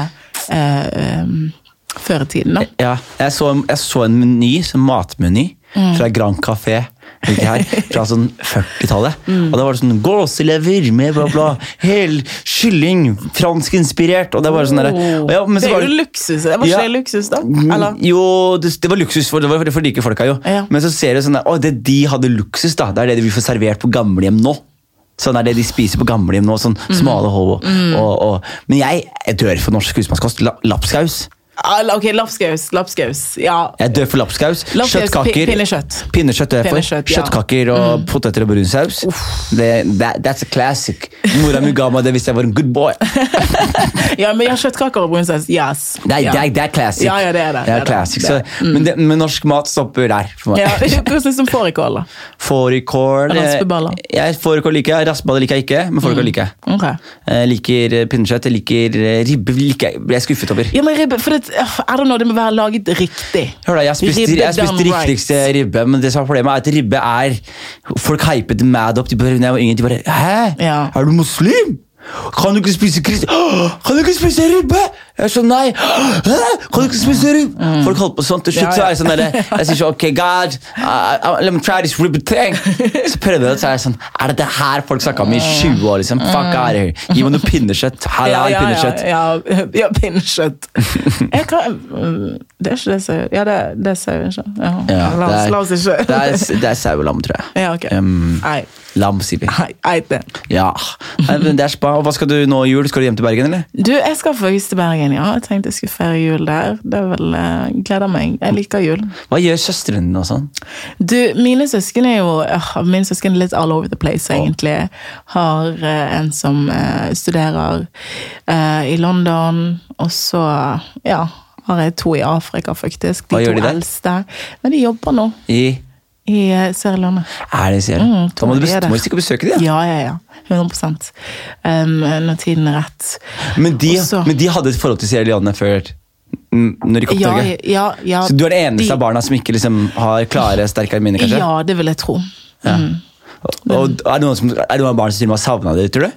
B: uh, um, før i tiden, da.
A: Ja, jeg så, jeg så en meny, en matmeny, fra Grand Café. Her, fra sånn 40-tallet. Og da var det sånn gåselever med bla, bla. Hel kylling, franskinspirert. Og det var sånn der, og ja,
B: det er jo luksus. Det var ikke
A: Ja.
B: luksus, da?
A: Mm,
B: Eller?
A: Jo, det, det var luksus for, det var for de rike folka, jo.
B: Ja.
A: Men så ser du sånn der, å, det de hadde luksus, da. Det er det vi får servert på gamlehjem nå. Sånn er det de spiser på gamlehjem nå. sånn
B: Mm.
A: smale hov. Og, men jeg, jeg dør for norsk husmannskost. La, lapskaus.
B: Ah, Ok, lapskaus. Lapskaus. Ja.
A: Jeg dør for lapskaus.
B: Lapskaus,
A: Kjøttkaker.
B: pinnekjøtt.
A: Pinnekjøtt dør jeg for.
B: Pinnekjøtt, ja. Mm.
A: Kjøttkaker og poteter og brunsaus. Det, that, that's a classic. Mora mi ga meg det hvis jeg var en good boy. [LAUGHS]
B: ja, men jeg har kjøttkaker og brunsaus. Yes.
A: Det er,
B: ja.
A: det er, det er classic.
B: Ja, ja, det er det.
A: Det er
B: det
A: classic.
B: Det
A: Så, men, det, men norsk mat stopper der. for meg.
B: Ja, Hvordan syns du om fårikål?
A: Fårikål eh,
B: Raspeballer.
A: jeg- Fårikål liker jeg. Raspeballer liker jeg ikke, men fårikål liker jeg.
B: Ok.
A: Jeg liker eh, pinnekjøtt, jeg liker eh, ribbe. liker jeg. Ble jeg skuffet over.
B: Ja, men ribbe, for det, I don't know, det må være laget riktig.
A: Hør da, Jeg spiste,
B: Ribbe
A: jeg spiste
B: done
A: riktigste ribbe, men det som er problemet er at ribbe er Folk hypet mad opp. De bare, når jeg de bare Hæ?
B: Ja.
A: Er du muslim? Kan du ikke spise krist... [GASPS] Kan du ikke spise ribbe? Jeg er sånn, nei. Hæ? Kan du ikke spise ribbe? Folk holder på sånn. Til slutt
B: Mm.
A: Så er jeg sånn der, jeg sier sånn, ok, God, uh, uh, let me try this ribbe thing. Så prøvde jeg det, så er jeg sånn, er det det her folk snakka om i 20 år, liksom? Fuck out of here. Gi meg noe pinnekjøtt. [LAUGHS] Halal
B: ja,
A: pinnekjøtt.
B: Ja, ja, ja pinnekjøtt. Jeg kan, det er ikke det sauer Ja, det, det er sauer, ikke ja.
A: Ja,
B: la, oss,
A: det
B: la oss ikke
A: Det er, det er sau og lam, tror jeg.
B: Ja, ok.
A: Um,
B: Nei,
A: lam, sier vi.
B: nei, det.
A: Ja, det er spa. Og Hva skal du nå i jul? Skal du hjem til Bergen, eller?
B: Du, jeg skal faktisk til Bergen, ja. Jeg tenkte jeg skulle feire jul der. Det er vel, jeg gleder meg. Jeg liker jul.
A: Hva gjør søstrene dine og sånn?
B: Du, mine søsken er jo øh, Mine søsken er litt all over the place, egentlig. Har eh, en som eh, studerer eh, i London, og så ja, har jeg to i Afrika, faktisk. De
A: Hva gjør
B: to
A: de der?
B: eldste. Men de jobber nå
A: I
B: i eh, Sierra Leone.
A: Er det Sierra?
B: Mm,
A: Da må du
B: er det.
A: må du besøke dem.
B: Ja, ja, ja. 100 um, Når tiden er rett.
A: Men, de,
B: Også-
A: men de hadde et forhold til Sierra Leone før når de kom
B: Ja, ja, ja,
A: Så du er den eneste
B: de-
A: av barna som ikke liksom har klare, sterke minner, kanskje?
B: Ja, det vil jeg tro. Mm.
A: Og, og er, det noen som, er det noen barn som til og med har savna det, tror du?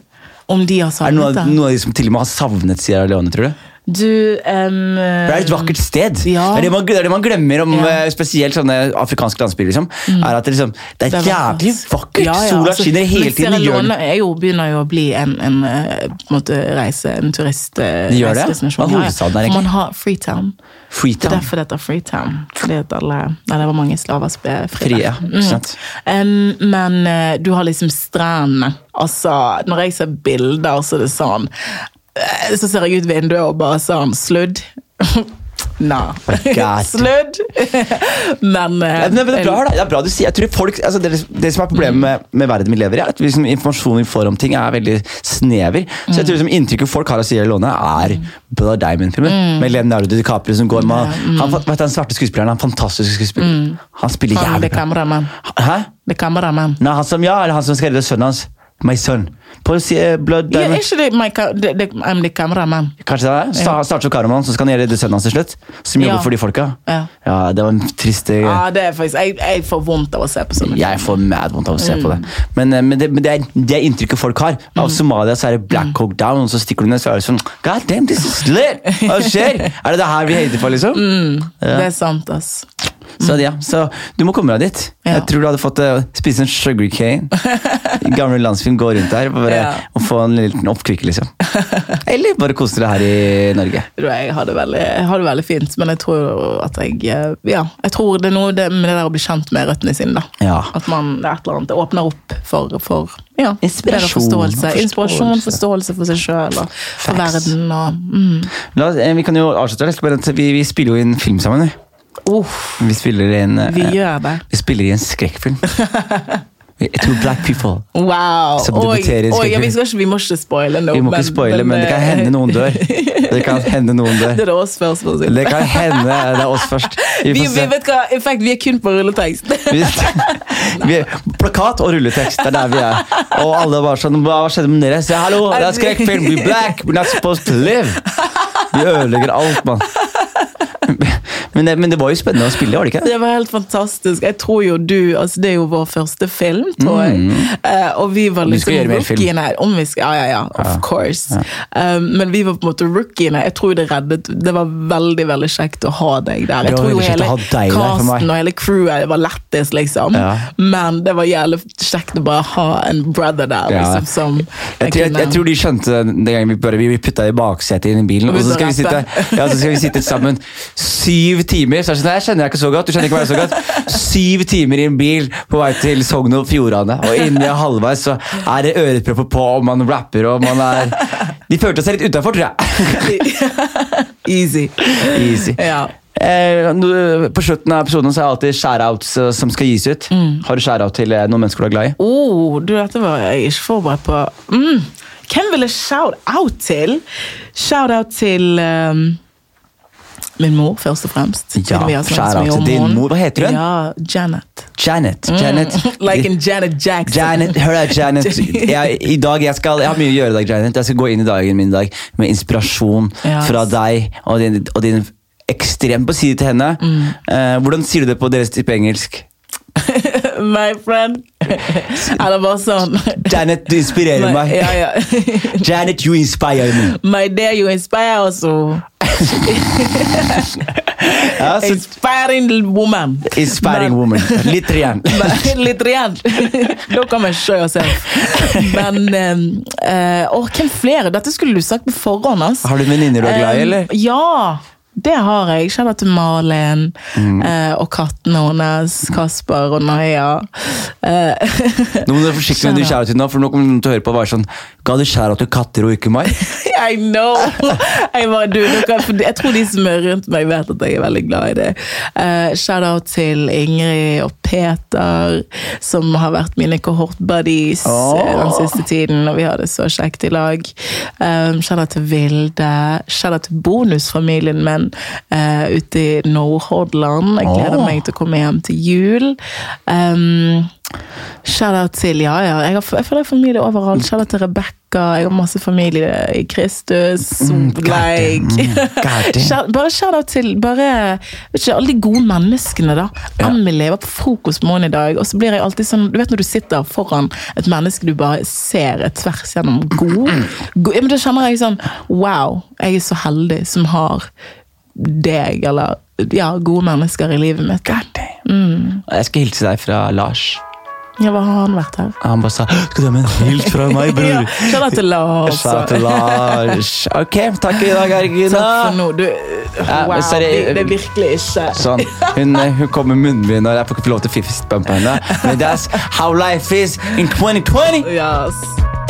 B: Om de har
A: Er det noen,
B: det.
A: noen av de som til og med har savnet Sierra Leone, tror du?
B: Du um,
A: Det er et vakkert sted.
B: Ja.
A: Det, er det, man, det er det man glemmer om
B: Ja. Mm.
A: eh, spesielt sånne afrikanske landsbyer. Liksom. Er at det, liksom, det er
B: er
A: jævlig
B: vakkert. Ja,
A: Sola
B: altså,
A: skinner hele tiden. jeg
B: Leone er jo, begynner jo å bli en, en, eh, en måte reise, en turist, eh,
A: De gjør det? Hva er hovedstaden der,
B: man har Freetown. Det er derfor det heter Freetown. Fordi at alle, nei, det var mange slaver som ble fri
A: Frie, ikke sant?
B: Men eh, du har liksom strendene. Altså, når jeg ser bilder, så er det sånn eh, Så ser jeg ut vinduet og bare sånn Sludd. [LAUGHS] Nah. [LAUGHS] Sludd. [LAUGHS] men uh,
A: Ja, men det, er bra, da. det er bra du sier. Jeg tror folk, altså det, det som er Problemet med, med verden vi lever i, er at liksom, informasjonen vi får om ting, er veldig snever. Så jeg tror liksom, Inntrykket folk har av Sierra Leone, er Blood Diamond-filmen. Med Leonardo DiCaprio som går med han, vet Den svarte skuespilleren er en fantastisk skuespiller. Han spiller
B: han, det
A: jævlig bra.
B: kameramann.
A: Hæ?
B: Det er kameramann.
A: Nei, han som, ja, eller han som skal redde sønnen hans. My son. På eh, Blood Diamond.
B: ikke det, my, the, det, I'm the cameraman?
A: Kanskje det er? Sta- Starter som kameramann, så skal han gjøre sønnen hans til slutt. Som jobber
B: Ja.
A: for de folka.
B: Ja.
A: Ja, det var en trist eh,
B: Ja, det faktisk, jeg, jeg får vondt av å se på sånne
A: Jeg får mad vondt av å se på det.
B: Mm.
A: Men, eh, men, det, men det, er, det er inntrykket folk har. Av Somalia så er det Black Hawk Down, og så stikker du ned så er det sånn God damn, this is lit! Hva skjer? [LAUGHS] Er det det her vi hater for, liksom?
B: Det er sant, ass.
A: Så, ja, så du må komme deg dit.
B: Ja.
A: Jeg tror du hadde fått uh, spise en sugar cane. Gamle landsfilm, gå rundt der bare,
B: Ja.
A: og få en liten oppkvikk, liksom. Eller bare kose deg her i Norge.
B: Jeg har det veldig, jeg har det veldig fint, men jeg tror at jeg eh, Ja, jeg tror det er noe det, med det der å bli kjent med røttene sine, da.
A: Ja.
B: At man det er et eller annet, det åpner opp for, for ja,
A: Inspirasjon
B: forståelse.
A: og
B: Inspirasjon,
A: forståelse.
B: forståelse for seg sjøl og for verden. Og, mm.
A: La, eh, vi kan jo avslutte det. Vi, vi spiller jo inn film sammen. Vi,
B: Uff,
A: vi spiller inn eh,
B: vi gjør det.
A: Vi spiller i en skrekkfilm. [LAUGHS] Tror Black People.
B: Wow!
A: Som
B: Oi,
A: debuterer i
B: oi, ja, vi, skal ikke, vi må ikke spoile noe.
A: Vi må ikke spoile, men, det kan hende noen dør. Det kan [LAUGHS] hende noen dør.
B: Det er oss først, for det.
A: Kan hende det er oss først. Vi
B: Vi, vi, vet hva, in fact, vi er kun på rulletekst. [LAUGHS]
A: Plakat og rulletekst, det er der vi er. Og alle bare sånn Hva skjedde med dere? Se, hallo, det er skrekkfilm! We black! We're not supposed to live! Vi ødelegger alt, mann. Men det, men det var jo spennende å spille, var det ikke?
B: Det var helt fantastisk. Jeg tror jo du altså Det er jo vår første film, tror jeg. Eh, og vi var
A: Mm.
B: Liksom rookiene. Om vi skal, ja, ja, ja, of course. Um, men vi var på en måte rookiene. Jeg tror det reddet Det var veldig veldig kjekt å ha deg der. Jeg tror jo hele casten og hele crewet var lættis, liksom.
A: Ja.
B: Men det var jævlig kjekt å bare ha en brother der,
A: Ja.
B: liksom, som
A: Jeg tror, jeg, jeg tror de skjønte den gangen vi bare vi putta i baksetet i bilen,
B: Og
A: så skal vi sitte, ja, så skal vi sitte sammen [LAUGHS] syv timer. Så sånn, jeg kjenner deg ikke så godt. du kjenner ikke meg så godt. Syv timer i en bil på vei til Sogn og Fjordane, og inni halvveis så er det ørepropper på, og man rapper, og man er De følte seg litt utafor, tror jeg. [LAUGHS]
B: Easy.
A: Easy.
B: Ja.
A: Eh, på slutten av episoden så er det alltid shoutouts eh, som skal gis ut.
B: Mm.
A: Har du shoutout til eh, noen mennesker du er glad i?
B: Oh, du, dette var jeg ikke forberedt på. Mm. Hvem vil jeg shout-out til? Shout-out til um, min mor, først og fremst.
A: Ja,
B: har
A: shout-out til din mor. Hva heter hun?
B: Ja, Janet.
A: Janet. Janet. [LAUGHS]
B: like in Janet Jackson.
A: Janet, hør da, Janet. [LAUGHS] Jeg, I dag, jeg, skal, jeg har mye å gjøre i dag, Janet. Jeg skal gå inn i dagen min i dag med inspirasjon
B: yes.
A: fra deg og din, og din ekstremt på side til henne.
B: Mm.
A: Uh, hvordan sier du det på deres type engelsk? [LAUGHS]
B: My friend. Eller bare sånn.
A: Janet, du inspirerer
B: My,
A: meg.
B: ja, ja. [LAUGHS]
A: Janet, you inspire me.
B: My dear, you inspire also. [LAUGHS]
A: Ja, så,
B: Inspiring woman.
A: inspiring
B: Men-
A: woman. Litt igjen. [LAUGHS]
B: Litt igjen. Da kan man se yourself. Men uh, Å, hvem flere? Dette skulle du sagt på forhånd. Altså.
A: Har du venninner du er glad i, eller?
B: Ja, det har jeg. Kjenner til Malin
A: Mm.
B: eh, og kattene hennes. Kasper og Naya. Eh, [LAUGHS]
A: Nå må du være forsiktig med de
B: Shout out.
A: shout-outene, for nå kommer de til å høre på og være sånn Ga du shout-out til katter og ikke meg? [LAUGHS]
B: I know! Jeg, bare, du, dere, jeg tror de som er rundt meg, vet at jeg er veldig glad i det. Uh, Shout-out til Ingrid og Peter, som har vært mine cohort-buddies
A: Åh.
B: eh, den siste tiden. Og vi har det så kjekt i lag. Um, Shout-out til Vilde. Shout-out til bonusfamilien min uh, ute i Nordhordland. Jeg gleder
A: oh.
B: meg til å komme hjem til jul. Um, Shout-out til Ja, ja. Jeg, har, jeg føler jeg har familie overalt. Shout-out til Rebekka. Jeg har masse familie i Kristus.
A: Mm, like. mm, [LAUGHS]
B: Shout- bare shout-out til bare, vet ikke, alle de gode menneskene, da.
A: Ja.
B: Amelie var på frokost med henne i dag, og så blir jeg alltid sånn Du vet når du sitter foran et menneske du bare ser tvers gjennom god, god ja, men Da kjenner jeg sånn Wow, jeg er så heldig som har deg, eller ja, gode mennesker i livet mitt.
A: Mm. Jeg skal hilse deg fra Lars.
B: Ja, hva har han vært her?
A: Han bare sa 'Skal du ha med en hilt fra meg, bror?' [LAUGHS]
B: Ja, Shout-out til Lars.
A: Sa til Lars. Ok, takk i dag, Ergina.
B: Takk for nå. Du,
A: Ja,
B: wow,
A: men
B: det, det er virkelig ikke
A: Sånn, hun, hun kom med munnbind, og jeg får ikke lov til å fistbumpe henne. Men that's how life is in 2020!
B: Yes.